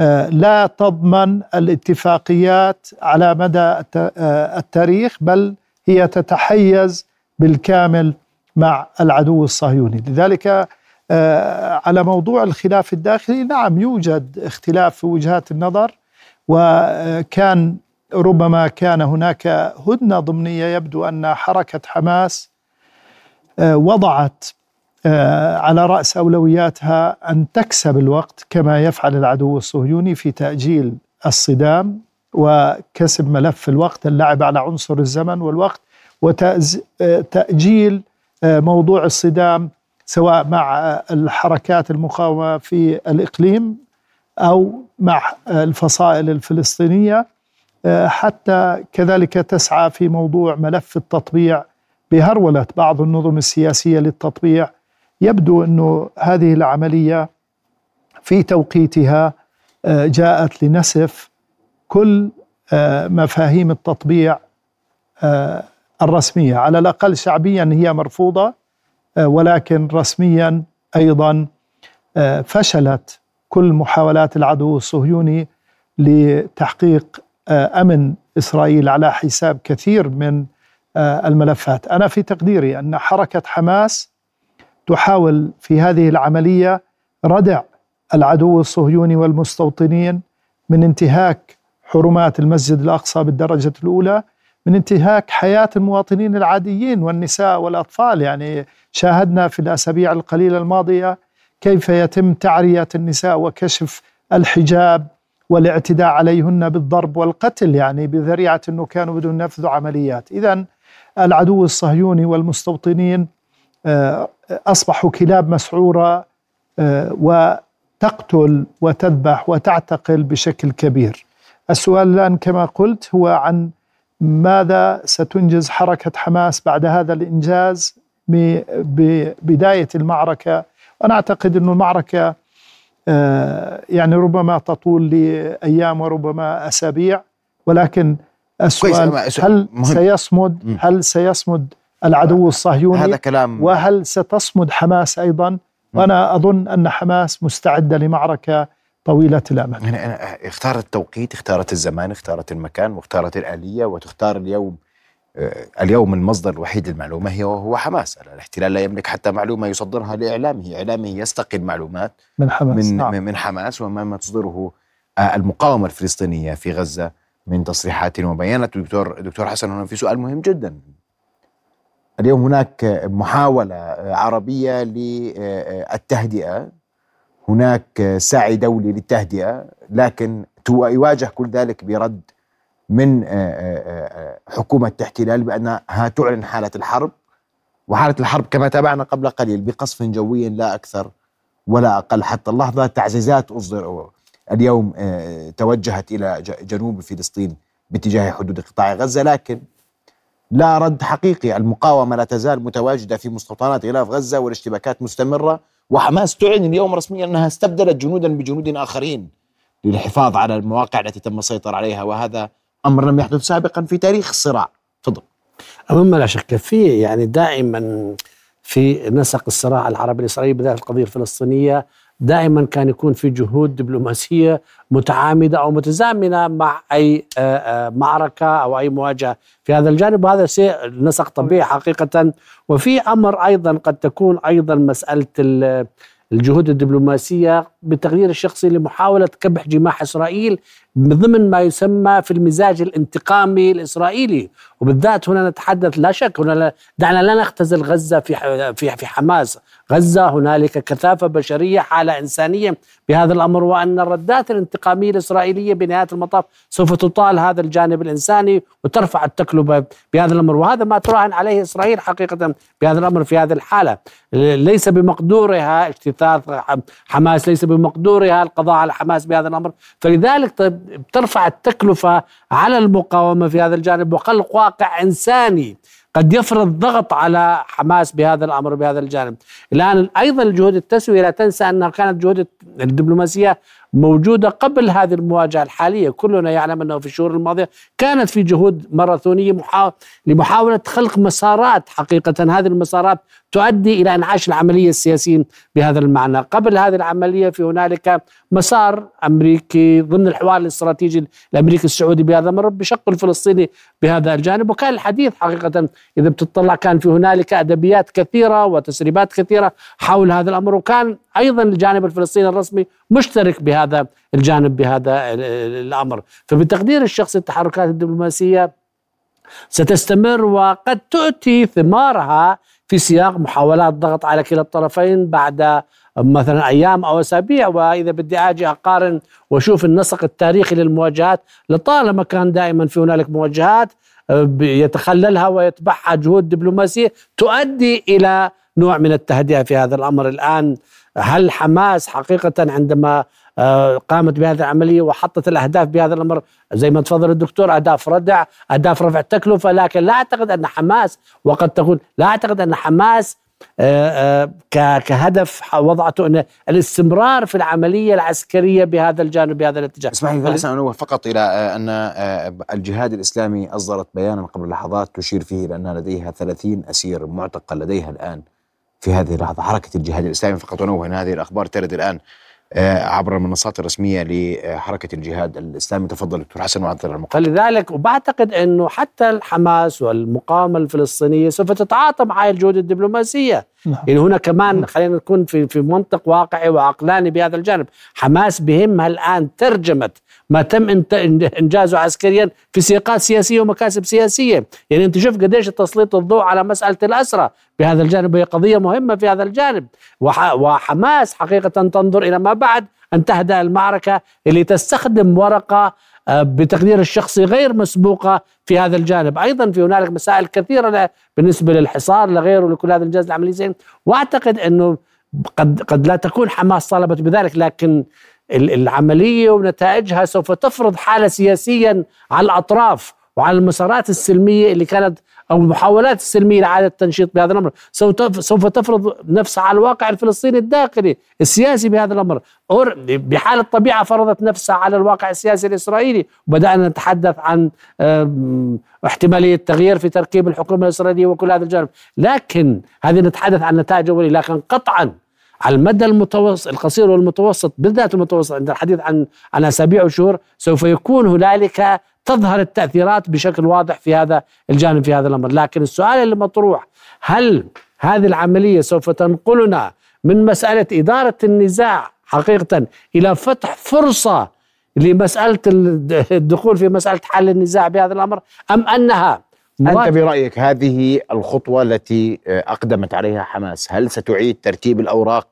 آه، لا تضمن الاتفاقيات على مدى الت- التاريخ بل هي تتحيز بالكامل مع العدو الصهيوني. لذلك على موضوع الخلاف الداخلي نعم يوجد اختلاف في وجهات النظر وكان ربما كان هناك هدنة ضمنية يبدو أن حركة حماس آه، وضعت آه، على رأس أولوياتها أن تكسب الوقت كما يفعل العدو الصهيوني في تأجيل الصدام وكسب ملف الوقت اللعب على عنصر الزمن والوقت وتاجيل موضوع الصدام سواء مع آه، الحركات المقاومة في الإقليم أو مع الفصائل الفلسطينية آه، حتى كذلك تسعى في موضوع ملف التطبيع بهرولة بعض النظم السياسية للتطبيع. يبدو أنه هذه العملية في توقيتها آه، جاءت لنسف كل آه، مفاهيم التطبيع الرسمية. على الأقل شعبيا هي مرفوضة ولكن رسميا أيضا فشلت كل محاولات العدو الصهيوني لتحقيق آه، أمن إسرائيل على حساب كثير من آه، الملفات، أنا في تقديري أن حركة حماس تحاول في هذه العملية ردع العدو الصهيوني والمستوطنين من انتهاك حرمات المسجد الأقصى بالدرجة الأولى، من انتهاك حياة المواطنين العاديين والنساء والأطفال، يعني شاهدنا في الأسابيع القليلة الماضية كيف يتم تعريه النساء وكشف الحجاب والاعتداء عليهن بالضرب والقتل يعني بذريعة إنه كانوا بدون ينفذوا عمليات، اذا العدو الصهيوني والمستوطنين آه، أصبحوا كلاب مسعورة آه، وتقتل وتذبح وتعتقل بشكل كبير. السؤال الآن كما قلت هو عن ماذا ستنجز حركة حماس بعد هذا الإنجاز ببدايه المعركة وأنا أعتقد إنه المعركة آه، يعني ربما تطول لأيام وربما أسابيع ولكن السؤال هل مهم. سيصمد. هل سيصمد العدو الصهيوني؟ هذا كلام وهل ستصمد حماس أيضا؟ وأنا أظن أن حماس طويلة الأمد. يعني أنا اختارت التوقيت اختارت الزمان اختارت المكان واختارت الآلية وتختار اليوم اليوم المصدر الوحيد للمعلومة هي هو حماس. الاحتلال لا يملك حتى معلومة يصدرها لإعلامه. إعلامه يستقل معلومات من حماس. من نعم. من- حماس وما تصدره آه، المقاومة الفلسطينية في غزة من تصريحات وبيانات. دكتور دكتور حسن هنا في سؤال مهم جدا. اليوم هناك آه، محاولة آه، عربية للتهدئة هناك آه، سعي دولي للتهدئة لكن يواجه كل ذلك برد من آه، آه، آه، حكومة الاحتلال بأنها تعلن حالة الحرب. وحالة الحرب كما تابعنا قبل قليل بقصف جوي لا أكثر ولا أقل. حتى اللحظة تعزيزات أصدر اليوم توجهت إلى جنوب فلسطين باتجاه حدود قطاع غزة. لكن لا رد حقيقي. المقاومة لا تزال متواجدة في مستوطنات غلاف غزة والاشتباكات مستمرة. وحماس تعلن اليوم رسميا أنها استبدلت جنودا بجنود آخرين للحفاظ على المواقع التي تم السيطرة عليها. وهذا أمر لم يحدث سابقا في تاريخ الصراع. تفضل. مما لا شك فيه يعني دائما في نسق الصراع العربي الإسرائيلي بالذات القضية الفلسطينية دائما كان يكون في جهود دبلوماسية متعامدة أو متزامنة مع أي آه، آه، معركة أو أي مواجهة. في هذا الجانب وهذا شيء نسق طبيعي حقيقة. وفي أمر أيضا قد تكون أيضا مسألة ال- الجهود الدبلوماسية بالتغيير الشخصي لمحاولة كبح جماح اسرائيل ضمن ما يسمى في المزاج الانتقامي الإسرائيلي. وبالذات هنا نتحدث لا شك هنا دعنا لا نختزل غزة في في في حماس. غزة هنالك كثافة بشرية حالة إنسانية بهذا الأمر وأن الردات الانتقامية الإسرائيلية بنهاية المطاف سوف تطال هذا الجانب الإنساني وترفع التكلفه بهذا الأمر. وهذا ما تراهن عليه إسرائيل حقيقة بهذا الأمر في هذه الحالة. ليس بمقدورها اجتثاث حماس ليس بمقدورها القضاء على حماس بهذا الأمر. فلذلك طيب بترفع التكلفة على المقاومة في هذا الجانب. وخلق واقع إنساني قد يفرض ضغط على حماس بهذا الأمر بهذا الجانب. الآن أيضا الجهود التسوية لا تنسى أنها كانت جهود الدبلوماسية موجودة قبل هذه المواجهة الحالية، كلنا يعلم أنه في الشهور الماضية كانت في جهود ماراثونية محا... لمحاولة خلق مسارات حقيقة. هذه المسارات تؤدي إلى إنعاش العملية السياسية بهذا المعنى، قبل هذه العملية في هنالك مسار أمريكي ضمن الحوار الاستراتيجي الأمريكي السعودي بهذا الأمر بشق الفلسطيني بهذا الجانب. وكان الحديث حقيقة إذا بتطلع كان في هنالك أدبيات كثيرة وتسريبات كثيرة حول هذا الأمر وكان أيضا الجانب الفلسطيني الرسمي مشترك بهذا الجانب بهذا ال- ال- الأمر، فبتقدير الشخص التحركات الدبلوماسية ستستمر وقد تؤتي ثمارها في سياق محاولات ضغط على كلا الطرفين بعد مثلا أيام أو أسابيع وإذا بدي أجي أقارن وأشوف النسق التاريخي للمواجهات لطالما كان دائما في هنالك مواجهات آه، يتخللها ويتبعها جهود دبلوماسية تؤدي إلى نوع من التهدئة في هذا الأمر. الآن هل حماس حقيقة عندما قامت بهذه العملية وحطت الأهداف بهذا الأمر. زي ما تفضل الدكتور أهداف ردع أهداف رفع التكلفة لكن لا أعتقد أن حماس وقد تكون لا أعتقد أن حماس آه، آه، كهدف وضعته أن الاستمرار في العملية العسكرية بهذا الجانب بهذا الاتجاه. اسمح لي أنوه فقط إلى آه، أن آه، الجهاد الإسلامي أصدرت بيانا قبل لحظات تشير فيه إلى أن لديها 30 أسير معتقل لديها الآن في هذه اللحظة. حركة الجهاد الإسلامي فقط أنوه ان هذه الأخبار ترد الآن آه، عبر المنصات الرسمية لحركة الجهاد الإسلامي. تفضل دكتور حسن وعطل المقال فلذلك وبعتقد إنه حتى الحماس والمقاومة الفلسطينية سوف تتعاطى مع هاي الجهود الدبلوماسية. نعم. يعني هنا كمان خلينا نكون في في منطق واقعي وعقلاني بهذا الجانب. حماس بهمها الان ترجمة ما تم إنت- إنجازه عسكريا في سياقات سياسية ومكاسب سياسية. يعني أنت شوف قديش تسليط الضوء على مسألة الأسرى. بهذا الجانب هي قضية مهمة في هذا الجانب. وح- وحماس حقيقة تنظر إلى ما بعد أن تهدأ المعركة اللي تستخدم ورقة آه، بتقدير الشخصي غير مسبوقة في هذا الجانب، أيضا في هنالك مسائل كثيرة ل- بالنسبة للحصار لغيره لكل هذا الانجاز العملي. زين وأعتقد إنه قد قد لا تكون حماس طالبت بذلك لكن ال- العملية ونتائجها سوف تفرض حالة سياسيا على الأطراف وعلى المسارات السلمية اللي كانت أو المحاولات السلمية لإعادة التنشيط بهذا الأمر. سوف تف- سوف تفرض نفسها على الواقع الفلسطيني الداخلي السياسي بهذا الأمر. أور- بحال الطبيعة فرضت نفسها على الواقع السياسي الإسرائيلي. وبدأنا نتحدث عن آم، احتمالية تغيير في تركيب الحكومة الإسرائيلية وكل هذا الجانب. لكن هذه نتحدث عن نتائج أولية. لكن قطعا على المدى المتوسط القصير والمتوسط بالذات المتوسط عند الحديث عن عن أسابيع وشهور سوف يكون هنالك تظهر التأثيرات بشكل واضح في هذا الجانب في هذا الأمر، لكن السؤال اللي مطروح هل هذه العملية سوف تنقلنا من مسألة إدارة النزاع حقيقة إلى فتح فرصة لمسألة الدخول في مسألة حل النزاع بهذا الأمر أم أنها أنت برأيك هذه الخطوة التي أقدمت عليها حماس هل ستعيد ترتيب الأوراق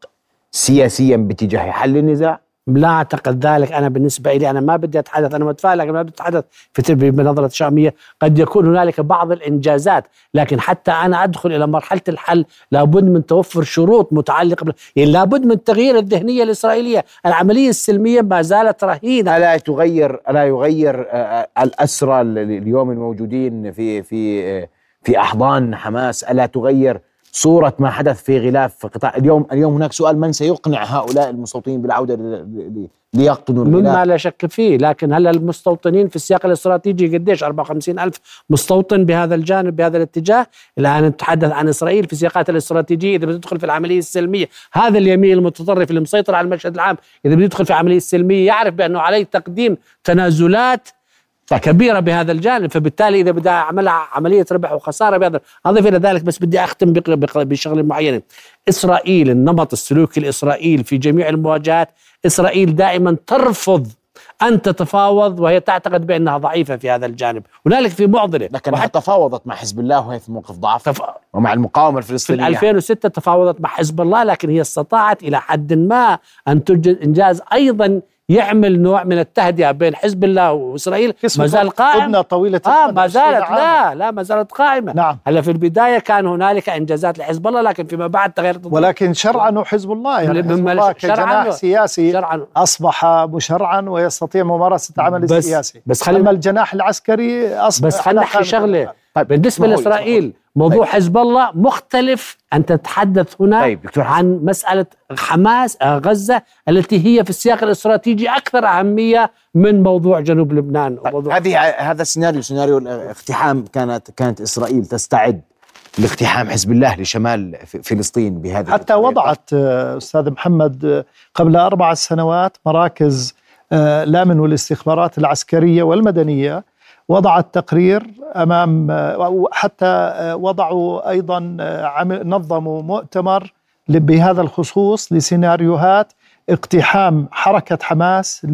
سياسيا باتجاه حل النزاع؟ لا أعتقد ذلك. أنا بالنسبة لي أنا ما بدي أتحدث أنا متفائل لكن ما بدي اتحدث في بنظرة شامية. قد يكون هنالك بعض الإنجازات لكن حتى أنا أدخل إلى مرحلة الحل لابد من توفر شروط متعلقة بال... يعني لابد من تغيير الذهنية الإسرائيلية. العملية السلمية ما زالت رهينة. ألا تغير ألا يغير آه، الأسرى ال- اليوم الموجودين في في آه، في أحضان حماس؟ ألا تغير صورة ما حدث في غلاف في قطاع اليوم اليوم هناك سؤال من سيقنع هؤلاء المستوطنين بالعودة ليقطنوا مما الغلاف؟ لا شك فيه لكن هلا المستوطنين في السياق الاستراتيجي قديش 54 ألف مستوطن بهذا الجانب بهذا الاتجاه؟ الآن نتحدث عن إسرائيل في سياقاتها الاستراتيجية إذا بتدخل في العملية السلمية. هذا اليمين المتطرف اللي مسيطر على المشهد العام إذا بيدخل في عملية سلمية يعرف بأنه عليه تقديم تنازلات كبيرة بهذا الجانب فبالتالي إذا بدها عملها عملية ربح وخسارة بهذا أضيف إلى ذلك بس بدي بق- بشغلة معينة. إسرائيل النمط السلوكي الإسرائيلي في جميع المواجهات إسرائيل دائما ترفض أن تتفاوض وهي تعتقد بأنها ضعيفة في هذا الجانب. هنالك في معضلة. لكنها تفاوضت مع حزب الله وهي في موقف ضعف تف... ومع المقاومة في الفلسطينية 2006 تفاوضت مع حزب الله لكن هي استطاعت إلى حد ما أن تنجز إنجاز أيضا يعمل نوع من التهدئة بين حزب الله وإسرائيل. ما زال قائم. خدنا طويلة آه ما 20 زالت. لا لا ما زالت قائمة. نعم. هلا في البداية كان هنالك إنجازات لحزب الله لكن فيما بعد تغيرت. ولكن شرعنوا حزب الله يعني حزب الله شرعاً كجناح سياسي شرعا أصبح مشرعا ويستطيع ممارسة عمل بس- السياسي بس خلينا- الجناح العسكري أصبح بس خلينا نحكي شغلة. بالنسبة اسمحوا لي، لاسرائيل موضوع حزب الله مختلف أن تتحدث هنا طيب، دكتور حسن. عن مسألة حماس آه، غزة التي هي في السياق الاستراتيجي أكثر أهمية من موضوع جنوب لبنان طيب، وموضوع هذه هذا السيناريو سيناريو الاقتحام كانت كانت إسرائيل تستعد لاقتحام حزب الله لشمال فلسطين بهذه حتى الطريقة. وضعت آه، أستاذ محمد آه، قبل أربع سنوات مراكز لامن والاستخبارات العسكرية والمدنية وضعت تقرير أمام آه، حتى آه، وضعوا آه، عمل- نظموا مؤتمر بهذا الخصوص لسيناريوهات اقتحام حركة حماس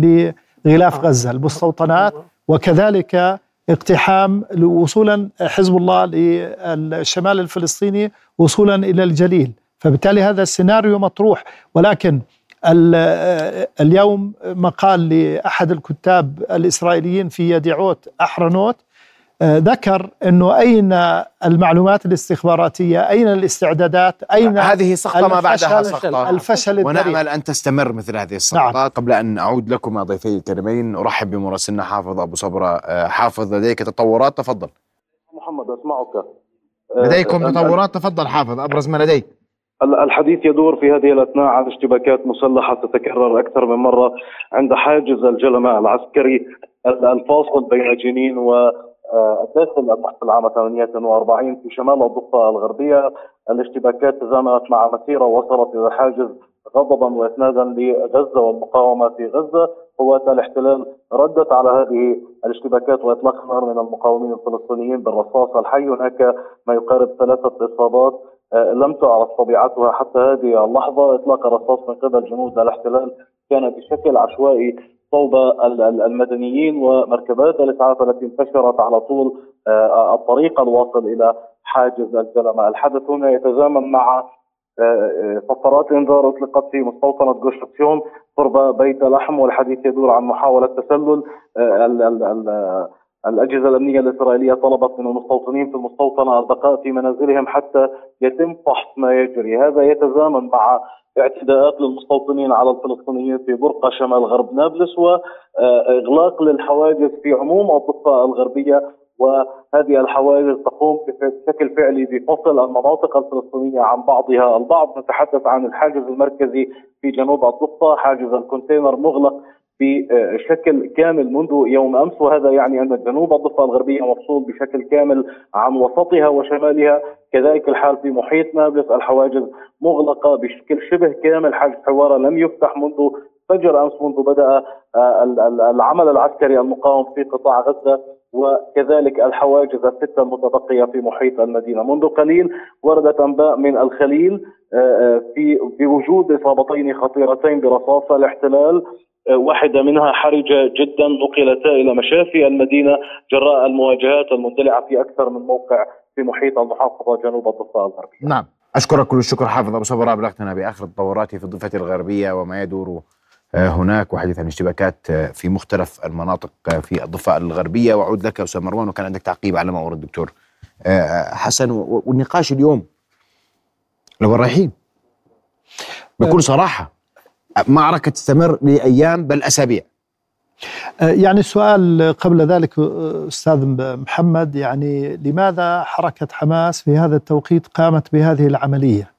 لغلاف غزة المستوطنات وكذلك اقتحام وصولا حزب الله للشمال الفلسطيني وصولا إلى الجليل. فبالتالي هذا السيناريو مطروح ولكن اليوم مقال لأحد الكتاب الإسرائيليين في يديعوت أحرنوت آه، ذكر إنه أين المعلومات الاستخباراتية؟ أين الاستعدادات؟ أين هذه سقطة ما بعدها سقطة. الفشل الذريع. ونأمل أن تستمر مثل هذه السقطات نعم. قبل أن أعود لكم ضيفي الكريمين أرحب بمراسلنا حافظ أبو صبرة. آه، حافظ لديك تطورات؟ تفضل. محمد أسمعك. لديكم آه، تطورات؟ تفضل حافظ أبرز ما لديك. الحديث يدور في هذه الأثناء عن اشتباكات مسلحة تتكرر أكثر من مرة عند حاجز الجلماء العسكري ال- الفاصل بين جنين و داخل المحتل العام 48 في شمال الضفة الغربية. الاشتباكات تزامنت مع مسيرة وصلت إلى الحاجز غضبا واسنادا لغزة والمقاومة في غزة. قوات الاحتلال ردت على هذه الاشتباكات وإطلاق النار من المقاومين الفلسطينيين بالرصاص الحي. هناك ما يقارب ثلاثة اصابات لم تعرف طبيعتها حتى هذه اللحظة. إطلاق الرصاص من قبل جنود الاحتلال كان بشكل عشوائي صوب ال- ال- المدنيين ومركبات الإسعاف التي انتشرت على طول آه، الطريق الواصل إلى حاجز الجلمه، الحدث هنا يتزامن مع آه، آه، فقرات إنذار أطلقت في مستوطنة جوشتسيون قرب بيت لحم والحديث يدور عن محاولة تسلل ال- ال- ال- الأجهزة الأمنية الإسرائيلية طلبت من المستوطنين في المستوطنه البقاء في منازلهم حتى يتم فحص ما يجري، هذا يتزامن مع اعتداءات للمستوطنين على الفلسطينيين في برقه شمال غرب نابلس وإغلاق للحواجز في عموم الضفة الغربية وهذه الحواجز تقوم بشكل فعلي بفصل المناطق الفلسطينية عن بعضها. البعض نتحدث عن الحاجز المركزي في جنوب الضفة حاجز الكونتينر مغلق بشكل كامل منذ يوم أمس. وهذا يعني أن جنوب الضفة الغربية مفصول بشكل كامل عن وسطها وشمالها. كذلك الحال في محيط نابلس الحواجز مغلقة بشكل شبه كامل حاجز حوارة لم يفتح منذ فجر أمس منذ بدأ آه، ال- ال- العمل العسكري المقاوم في قطاع غزة. وكذلك الحواجز الستة المتبقية في محيط المدينة. منذ قليل وردت أنباء من الخليل آه، آه، في بوجود إصابتين خطيرتين برصاص الاحتلال آه، واحدة منها حرجه جدا نقلتا إلى مشافي المدينة جراء المواجهات المندلعه في أكثر من موقع في محيط المحافظة جنوب الضفة الغربية. نعم. أشكرك كل الشكر حافظ أبو صبرة أبلغتنا بآخر التطورات في الضفة الغربية وما يدور آه، هناك وحديث عن اشتباكات آه، في مختلف المناطق في الضفة الغربية. وأعود لك أستاذ مروان وكان عندك تعقيب على ما أورد الدكتور. حسن والنقاش اليوم لو رايحين بكل صراحة. معركة تستمر لأيام بل أسابيع آه، يعني السؤال قبل ذلك آه، أستاذ محمد يعني لماذا حركة حماس في هذا التوقيت قامت بهذه العملية؟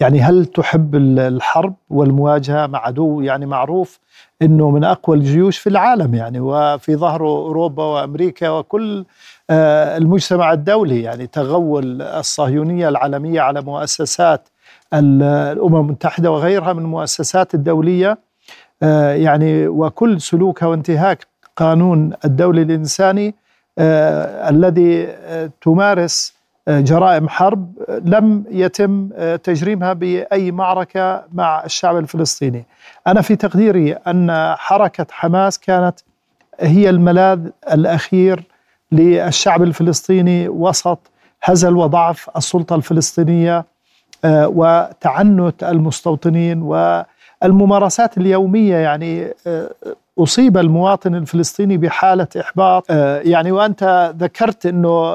يعني هل تحب الحرب والمواجهة مع عدو يعني معروف إنه من أقوى الجيوش في العالم يعني وفي ظهره أوروبا وأمريكا وكل آه، المجتمع الدولي يعني تغول الصهيونية العالمية على مؤسسات الأمم المتحدة وغيرها من المؤسسات الدولية آه، يعني وكل سلوكها وانتهاك قانون الدولي الإنساني آه، الذي تمارس جرائم حرب لم يتم تجريمها بأي معركة مع الشعب الفلسطيني. أنا في تقديري أن حركة حماس كانت هي الملاذ الأخير للشعب الفلسطيني وسط هزل وضعف السلطة الفلسطينية آه، وتعنت المستوطنين والممارسات اليومية. يعني آه، أصيب المواطن الفلسطيني بحالة إحباط. آه، يعني وأنت ذكرت إنه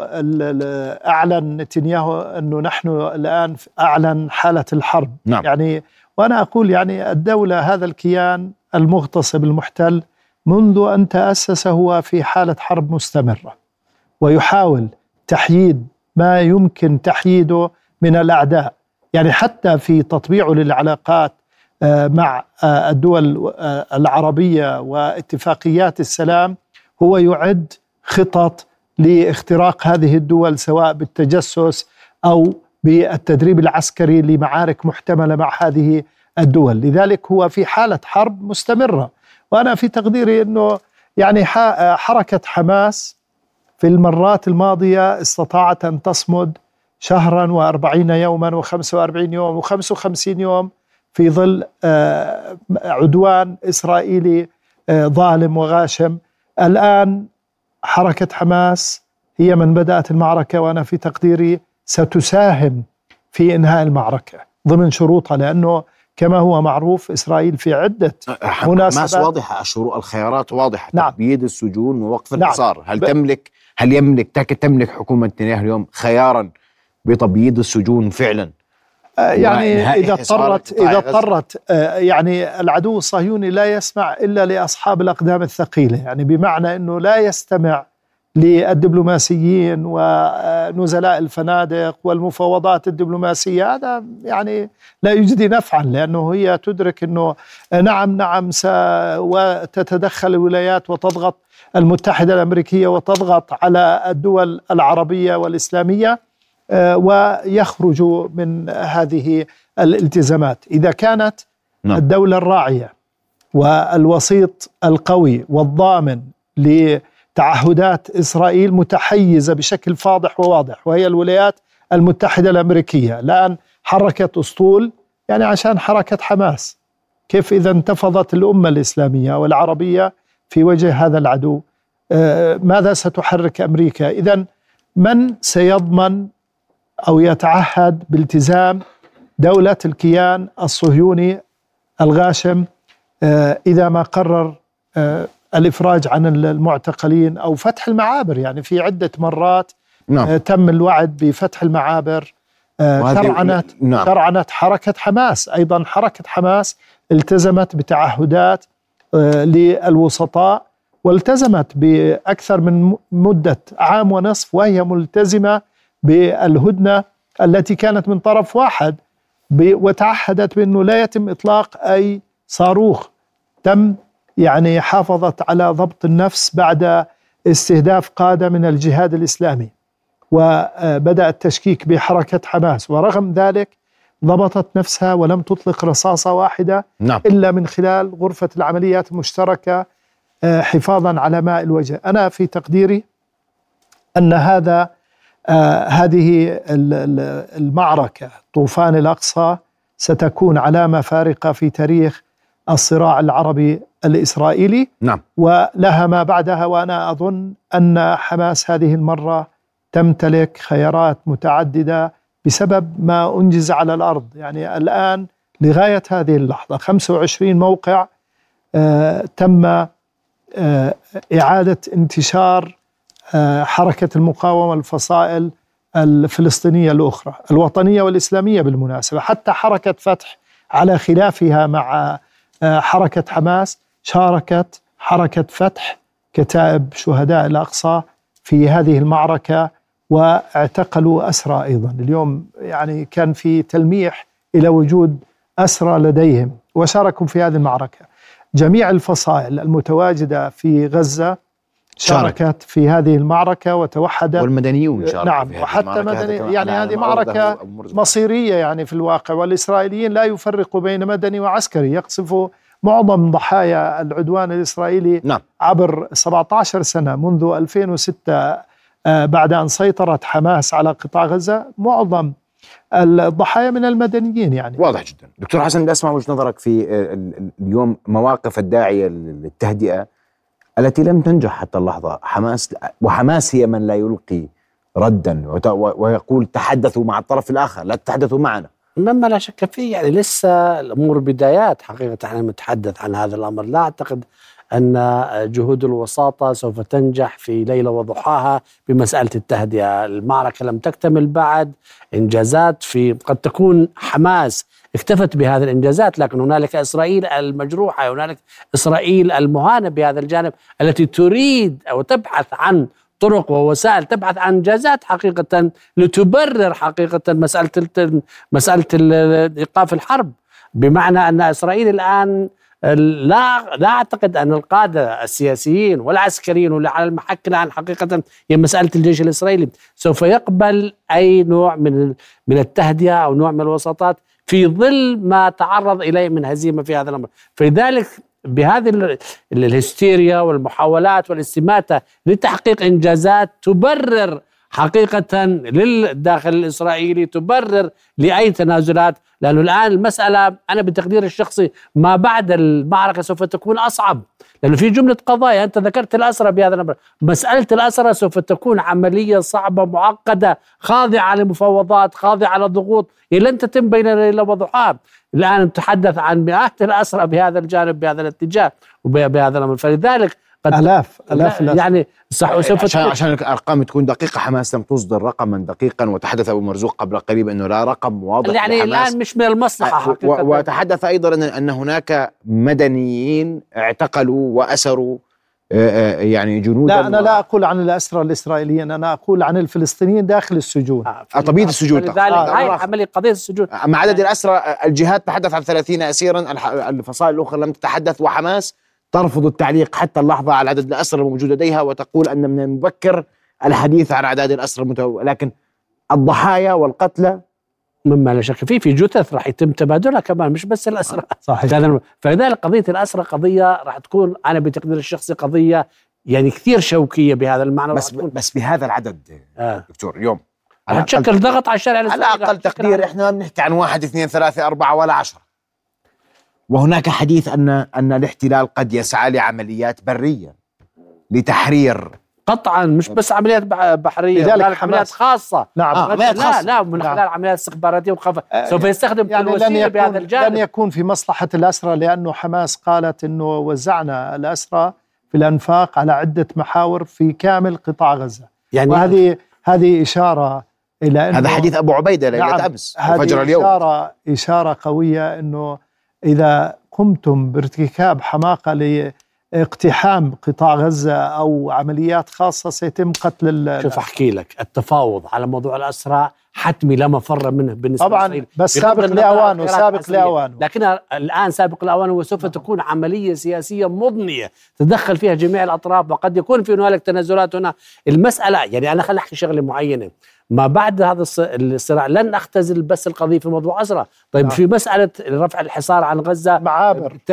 أعلن نتنياهو إنه نحن الآن أعلن حالة الحرب. نعم. يعني وأنا أقول يعني الدولة هذا الكيان المغتصب المحتل منذ أن تأسس هو في حالة حرب مستمرة ويحاول تحييد ما يمكن تحييده من الأعداء. يعني حتى في تطبيعه للعلاقات آه، مع آه، الدول آه، العربية واتفاقيات السلام هو يعد خطط لاختراق هذه الدول سواء بالتجسس أو بالتدريب العسكري لمعارك محتملة مع هذه الدول، لذلك هو في حالة حرب مستمرة، وأنا في تقديري إنه يعني حركة حماس في المرات الماضية استطاعت أن تصمد شهرا وأربعين يوما وخمسة وأربعين يوم وخمسة وخمسين يوم في ظل آه، عدوان إسرائيلي آه، ظالم وغاشم الآن حركة حماس هي من بدأت المعركة وأنا في تقديري ستساهم في إنهاء المعركة ضمن شروطها لأنه كما هو معروف إسرائيل في عدة مناسبات حماس واضحة الشروط الخيارات واضحة نعم. تبييد السجون ووقف الحصار نعم. هل. تملك هل يملك تملك حكومة نتنياهو اليوم خيارا بتبييض السجون فعلا. آه، يعني إذا اضطرت إذا اضطرت آه، يعني العدو الصهيوني لا يسمع إلا لأصحاب الأقدام الثقيلة. يعني بمعنى إنه لا يستمع للدبلوماسيين ونزلاء الفنادق والمفاوضات الدبلوماسية. هذا يعني لا يجدي نفعا لأنه هي تدرك إنه نعم نعم وتتدخل الولايات وتضغط المتحدة الأمريكية وتضغط على الدول العربية والإسلامية. آه، ويخرجوا من هذه الالتزامات. إذا كانت نعم. الدولة الراعية والوسيط القوي والضامن لتعهدات إسرائيل متحيزة بشكل فاضح وواضح وهي الولايات المتحدة الأمريكية. الآن حركت أسطول يعني عشان حركة حماس. كيف إذا انتفضت الأمة الإسلامية والعربية في وجه هذا العدو؟ آه، ماذا ستحرك أمريكا؟ إذا من سيضمن أو يتعهد بالتزام دولة الكيان الصهيوني الغاشم آه، إذا ما قرر آه، الإفراج عن المعتقلين أو فتح المعابر يعني في عدة مرات نعم. آه، تم الوعد بفتح المعابر ترعنت نعم. ترعنت حركة حماس أيضا حركة حماس التزمت بتعهدات للوسطاء والتزمت بأكثر من مدة عام ونصف وهي ملتزمة بالهدنة التي كانت من طرف واحد وتعهدت بأنه لا يتم إطلاق أي صاروخ. تم يعني حافظت على ضبط النفس بعد استهداف قادة من الجهاد الإسلامي وبدأ التشكيك بحركة حماس. ورغم ذلك ضبطت نفسها ولم تطلق رصاصة واحدة نعم. إلا من خلال غرفة العمليات المشتركة آه، حفاظا على ماء الوجه. أنا في تقديري أن هذا هذه المعركة طوفان الأقصى ستكون علامة فارقة في تاريخ الصراع العربي الإسرائيلي. نعم. ولها ما بعدها وأنا أظن أن حماس هذه المرة تمتلك خيارات متعددة بسبب ما أنجز على الأرض. يعني الآن لغاية هذه اللحظة 25 موقع آه تم آه إعادة انتشار آه، حركة المقاومة الفصائل الفلسطينية الأخرى الوطنية والإسلامية بالمناسبة حتى حركة فتح على خلافها مع آه، حركة حماس شاركت حركة فتح كتائب شهداء الأقصى في هذه المعركة واعتقلوا أسرى أيضا. اليوم يعني كان في تلميح إلى وجود أسرى لديهم وشاركوا في هذه المعركة. جميع الفصائل المتواجدة في غزة شاركت في هذه المعركة وتوحدت والمدنيون شاركوا نعم في هذه وحتى مدني يعني هذه معركة. مصيرية يعني في الواقع والإسرائيليين لا يفرقوا بين مدني وعسكري. يقصفوا معظم ضحايا العدوان الإسرائيلي نعم. عبر 17 سنة منذ 2006 آه، بعد أن سيطرت حماس على قطاع غزة. معظم الضحايا من المدنيين يعني. واضح جدا. دكتور حسن بدي أسمع وجهة نظرك في آه، ال- ال- اليوم مواقف الداعية للتهدئة. التي لم تنجح حتى اللحظة. حماس وحماس هي من لا يلقي ردا ويقول تحدثوا مع الطرف الآخر لا تتحدثوا معنا. مما لا شك فيه يعني لسه الأمور بدايات حقيقة. إحنا نتحدث عن هذا الأمر. لا أعتقد أن جهود الوساطة سوف تنجح في ليلة وضحاها بمسألة التهدئة، المعركة لم تكتمل بعد، إنجازات في قد تكون حماس اكتفت بهذه الإنجازات لكن هنالك إسرائيل المجروحة، هنالك إسرائيل المهانة بهذا الجانب التي تريد أو تبحث عن طرق ووسائل تبحث عن إنجازات حقيقة لتبرر حقيقة مسألة مسألة ال- إيقاف الحرب. بمعنى أن إسرائيل الآن لا لا أعتقد أن القادة السياسيين والعسكريين واللي على المحك الآن حقيقة هي مسألة الجيش الإسرائيلي. سوف يقبل أي نوع من من التهدئة أو نوع من الوساطات؟ في ظل ما تعرض إليه من هزيمه في هذا الأمر، فلذلك بهذه ال- ال- الهستيريا والمحاولات والاستماتة لتحقيق إنجازات تبرر حقيقة للداخل الإسرائيلي تبرر لأي تنازلات. لأنه الآن المسألة أنا بتقديري الشخصي ما بعد المعركة سوف تكون أصعب. لأنه في جملة قضايا أنت ذكرت الأسرى بهذا الأمر. مسألة الأسرى سوف تكون عملية صعبة معقدة خاضعة لمفاوضات خاضعة لضغوط. لن تتم بين ليلة وضحاها. الآن نتحدث عن مئات الأسرى بهذا الجانب بهذا الاتجاه وبهذا الأمر. فلذلك قد آلاف آلاف الأسرى. يعني صح وسوف عشان تكون- عشان الأرقام تكون دقيقة حماس لم تصدر رقما دقيقا وتحدث أبو مرزوق قبل قليل إنه لا رقم واضح يعني لحماس. الآن مش من المصلحة و- حقيقة وتحدث أيضا ان هناك مدنيين اعتقلوا وأسروا آه، آه، يعني جنودا لا أنا لا أقول عن الأسرى الإسرائيليين أنا أقول عن الفلسطينيين داخل السجون آه، آه، طبيعة السجون لذلك تقصد. هاي آه. العملية قضية السجون مع عدد الأسرى آه، الجهات تحدث عن 30 أسيرا الح- الفصائل الأخرى لم تتحدث وحماس ترفض التعليق حتى اللحظة على عدد الأسرى الموجود لديها وتقول أن من المبكر الحديث عن أعداد الأسرى المتو... لكن الضحايا والقتلى مما لا شك فيه في جثث راح يتم تبادلها كمان مش بس الأسرى صحيح. فلذلك قضية الأسرى قضية راح تكون أنا بتقدير الشخصي قضية يعني كثير شوكية بهذا المعنى بس بس بهذا العدد آه. دكتور اليوم. على راح تشكل ضغط على الشارع على تشكل تقدير إحنا ما بنحكي عن واحد اثنين ثلاثة أربعة ولا عشرة. وهناك حديث أن أن الاحتلال قد يسعى لعمليات برية لتحرير. قطعا مش بس عمليات بح- بحرية لذلك حماس- عمليات خاصة. نعم. آه، عمليات لا خاصة. لا من نعم. خلال عمليات استخباراتية وخف آه، سوف يستخدم كل يعني لن وسيلة بهذا يكون لن الجانب يكون في مصلحة الأسرى لأنه حماس قالت أنه وزعنا الأسرى في الأنفاق على عدة محاور في كامل قطاع غزة. يعني وهذه هذه إشارة إلى أنه هذا حديث أبو عبيدة ليلة نعم، أمس وفجر اليوم. إشارة إشارة قوية أنه إذا قمتم بارتكاب حماقة لاقتحام قطاع غزة أو عمليات خاصة سيتم قتل شوف أحكي لك التفاوض على موضوع الأسرى حتمي لا مفر منه بالنسبة طبعاً، لإسرائيل. بس سابق الخيارات سابق العسكرية. لأوانه. لكن الآن سابق لأوانه وسوف تكون عملية سياسية مضنية تدخل فيها جميع الأطراف وقد يكون في هنالك تنازلات هنا المسألة يعني أنا خليني أحكي شغلة معينة ما بعد هذا الص- الصراع لن أختزل بس القضية في موضوع اسرى طيب نعم. في مسألة رفع الحصار عن غزة معابر ت-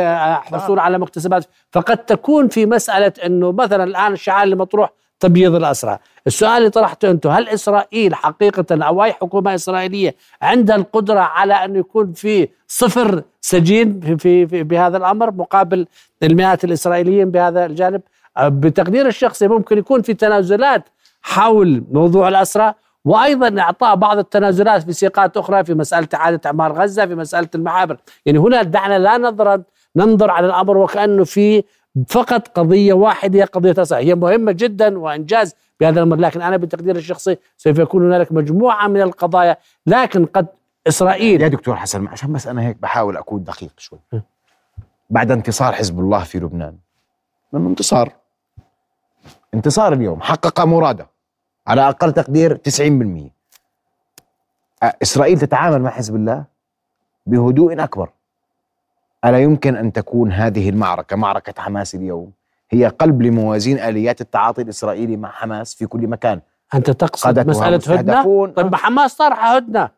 حصول على مكتسبات فقد تكون في مسألة أنه مثلا الآن الشعار اللي مطروح تبييض الأسرى. السؤال اللي طرحته أنتم هل إسرائيل حقيقة أو أي حكومة إسرائيلية عندها القدرة على أن يكون في صفر سجين في, في, في بهذا الأمر مقابل المئات الإسرائيليين بهذا الجانب؟ أه، بتقدير الشخصي ممكن يكون في تنازلات حول موضوع الأسرى وأيضا إعطاء بعض التنازلات في سياقات أخرى في مسألة إعادة إعمار غزة في مسألة المعابر، يعني هنا دعنا لا نظرا ننظر على الأمر وكأنه في فقط قضية واحدة هي قضية اسرى، هي مهمة جدا وإنجاز بهذا الامر، لكن أنا بتقدير الشخصي سوف يكون هنالك مجموعة من القضايا، لكن قد إسرائيل يا دكتور حسن عشان بس أنا هيك بحاول أكون دقيق شوي. بعد انتصار حزب الله في لبنان. من انتصار؟ انتصار اليوم. حقق مراده. على أقل تقدير 90% أ- إسرائيل تتعامل مع حزب الله بهدوء أكبر. ألا يمكن أن تكون هذه المعركة معركة حماس اليوم؟ هي قلب لموازين آليات التعاطي الإسرائيلي مع حماس في كل مكان. أنت تقصد هدنة؟ مستهدفون. طيب ما حماس طرح هدنة.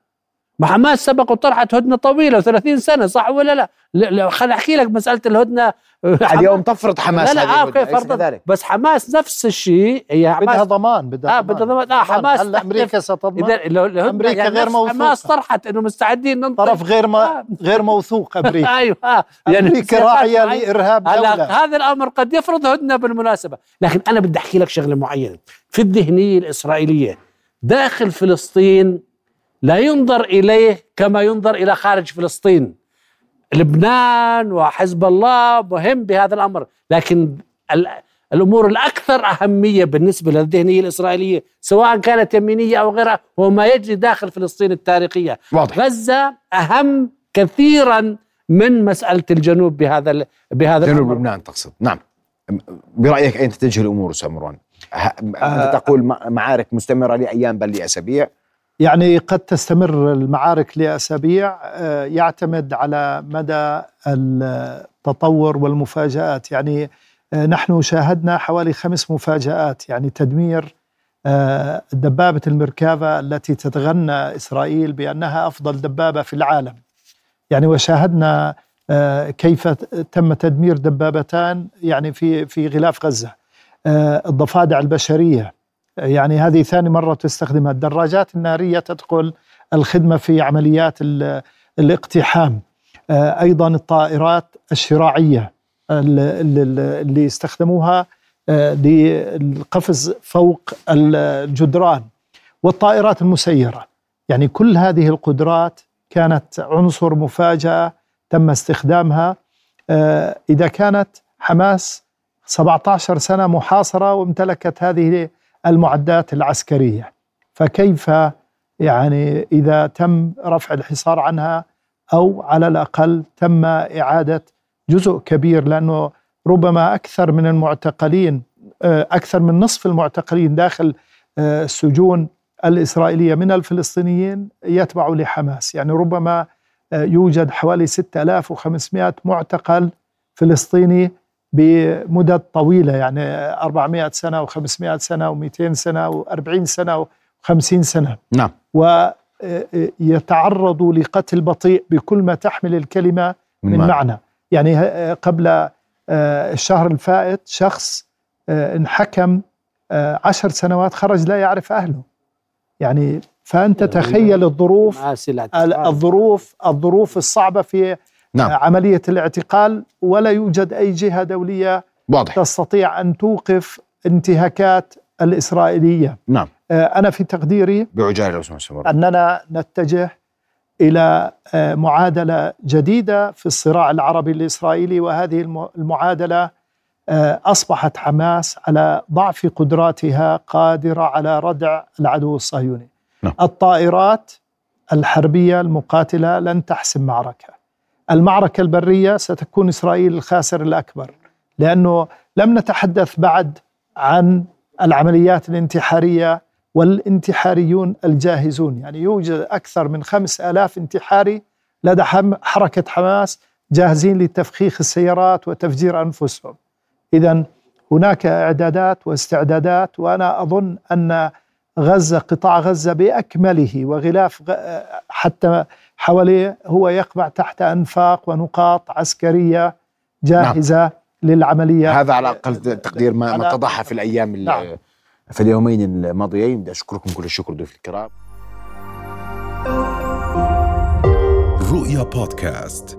ما حماس سبق وطرحت هدنة طويلة 30 سنة صح ولا لا؟ خليني أحكي لك مسألة الهدنة. اليوم تفرض حماس لا لا أليس فرضا. كذلك؟ بس حماس نفس الشيء هي بدها حماس ضمان بدها آه بدها ضمان. آه حماس هلا أمريكا ستضمن. إذا أمريكا يعني غير نفس موثوقة. حماس طرحت إنه مستعدين ننطلق طرف غير ما آه. غير موثوق أمريكا. أيوه. آه. أمريكا سياسات راعية. لإرهاب هلا هذا الأمر قد يفرض هدنة بالمناسبة. لكن أنا بدي أحكي لك شغلة معينة. في الذهنية الإسرائيلية داخل فلسطين لا ينظر إليه كما ينظر إلى خارج فلسطين. لبنان وحزب الله مهم بهذا الأمر لكن ال- الأمور الأكثر أهمية بالنسبة للذهنية الإسرائيلية سواء كانت يمينية أو غيرها هو ما يجري داخل فلسطين التاريخية. واضح. غزة أهم كثيرا من مسألة الجنوب بهذا بهذا جنوب الأمر. لبنان تقصد. نعم. برأيك أين تتجه الأمور أستاذ مروان؟ ه- انت تقول معارك مستمرة لأيام بل لأسابيع؟ يعني قد تستمر المعارك لأسابيع آه، يعتمد على مدى التطور والمفاجآت. يعني آه، نحن شاهدنا حوالي خمس مفاجآت يعني تدمير آه، دبابة المركافه التي تتغنى إسرائيل بأنها أفضل دبابة في العالم. يعني وشاهدنا كيف تم تدمير دبابتان يعني في في غلاف غزة. الضفادع البشرية يعني هذه ثاني مرة تستخدمها. الدراجات النارية تدخل الخدمة في عمليات ال- الاقتحام. آه، أيضا الطائرات الشراعية ال- ال- اللي استخدموها آه، للقفز فوق الجدران. والطائرات المسيرة. يعني كل هذه القدرات كانت عنصر مفاجأة تم استخدامها. آه، إذا كانت حماس 17 سنة محاصرة وامتلكت هذه المعدات العسكرية. فكيف يعني إذا تم رفع الحصار عنها أو على الأقل تم إعادة جزء كبير؟ لأنه ربما أكثر من المعتقلين آه، أكثر من نصف المعتقلين داخل آه، السجون الإسرائيلية من الفلسطينيين يتبعوا لحماس. يعني ربما آه، يوجد حوالي 6500 معتقل فلسطيني بمدد طويلة يعني 400 سنة و500 سنة و200 سنة و40 سنة و50 سنة نعم ويتعرضوا لقتل بطيء بكل ما تحمل الكلمة من, معنى. معنى يعني ه- قبل آه، الشهر الفائت شخص آه، انحكم آه، عشر سنوات خرج لا يعرف أهله يعني فأنت تخيل الظروف. الظروف الظروف الصعبة في نعم. عملية الاعتقال ولا يوجد أي جهة دولية واضح. تستطيع أن توقف انتهاكات الإسرائيلية. نعم. آه، أنا في تقديري سمر. أننا نتجه إلى آه، معادلة جديدة في الصراع العربي الإسرائيلي وهذه الم- المعادلة آه، أصبحت حماس على ضعف قدراتها قادرة على ردع العدو الصهيوني. نعم. الطائرات الحربية المقاتلة لن تحسم معركة. المعركة البرية ستكون إسرائيل الخاسر الأكبر لأنه لم نتحدث بعد عن العمليات الانتحارية والانتحاريون الجاهزون. يعني يوجد أكثر من خمس آلاف انتحاري لدى حركة حماس جاهزين لتفخيخ السيارات وتفجير أنفسهم. إذا هناك إعدادات واستعدادات وأنا أظن أن غزة قطاع غزة بأكمله وغلاف حتى حواليه هو يقبع تحت أنفاق ونقاط عسكرية جاهزة نعم. للعملية هذا على أقل تقدير ما, ما اتضح في الأيام ال- نعم. في اليومين الماضيين بدي أشكركم كل الشكر ضيوف الكرام رؤيا بودكاست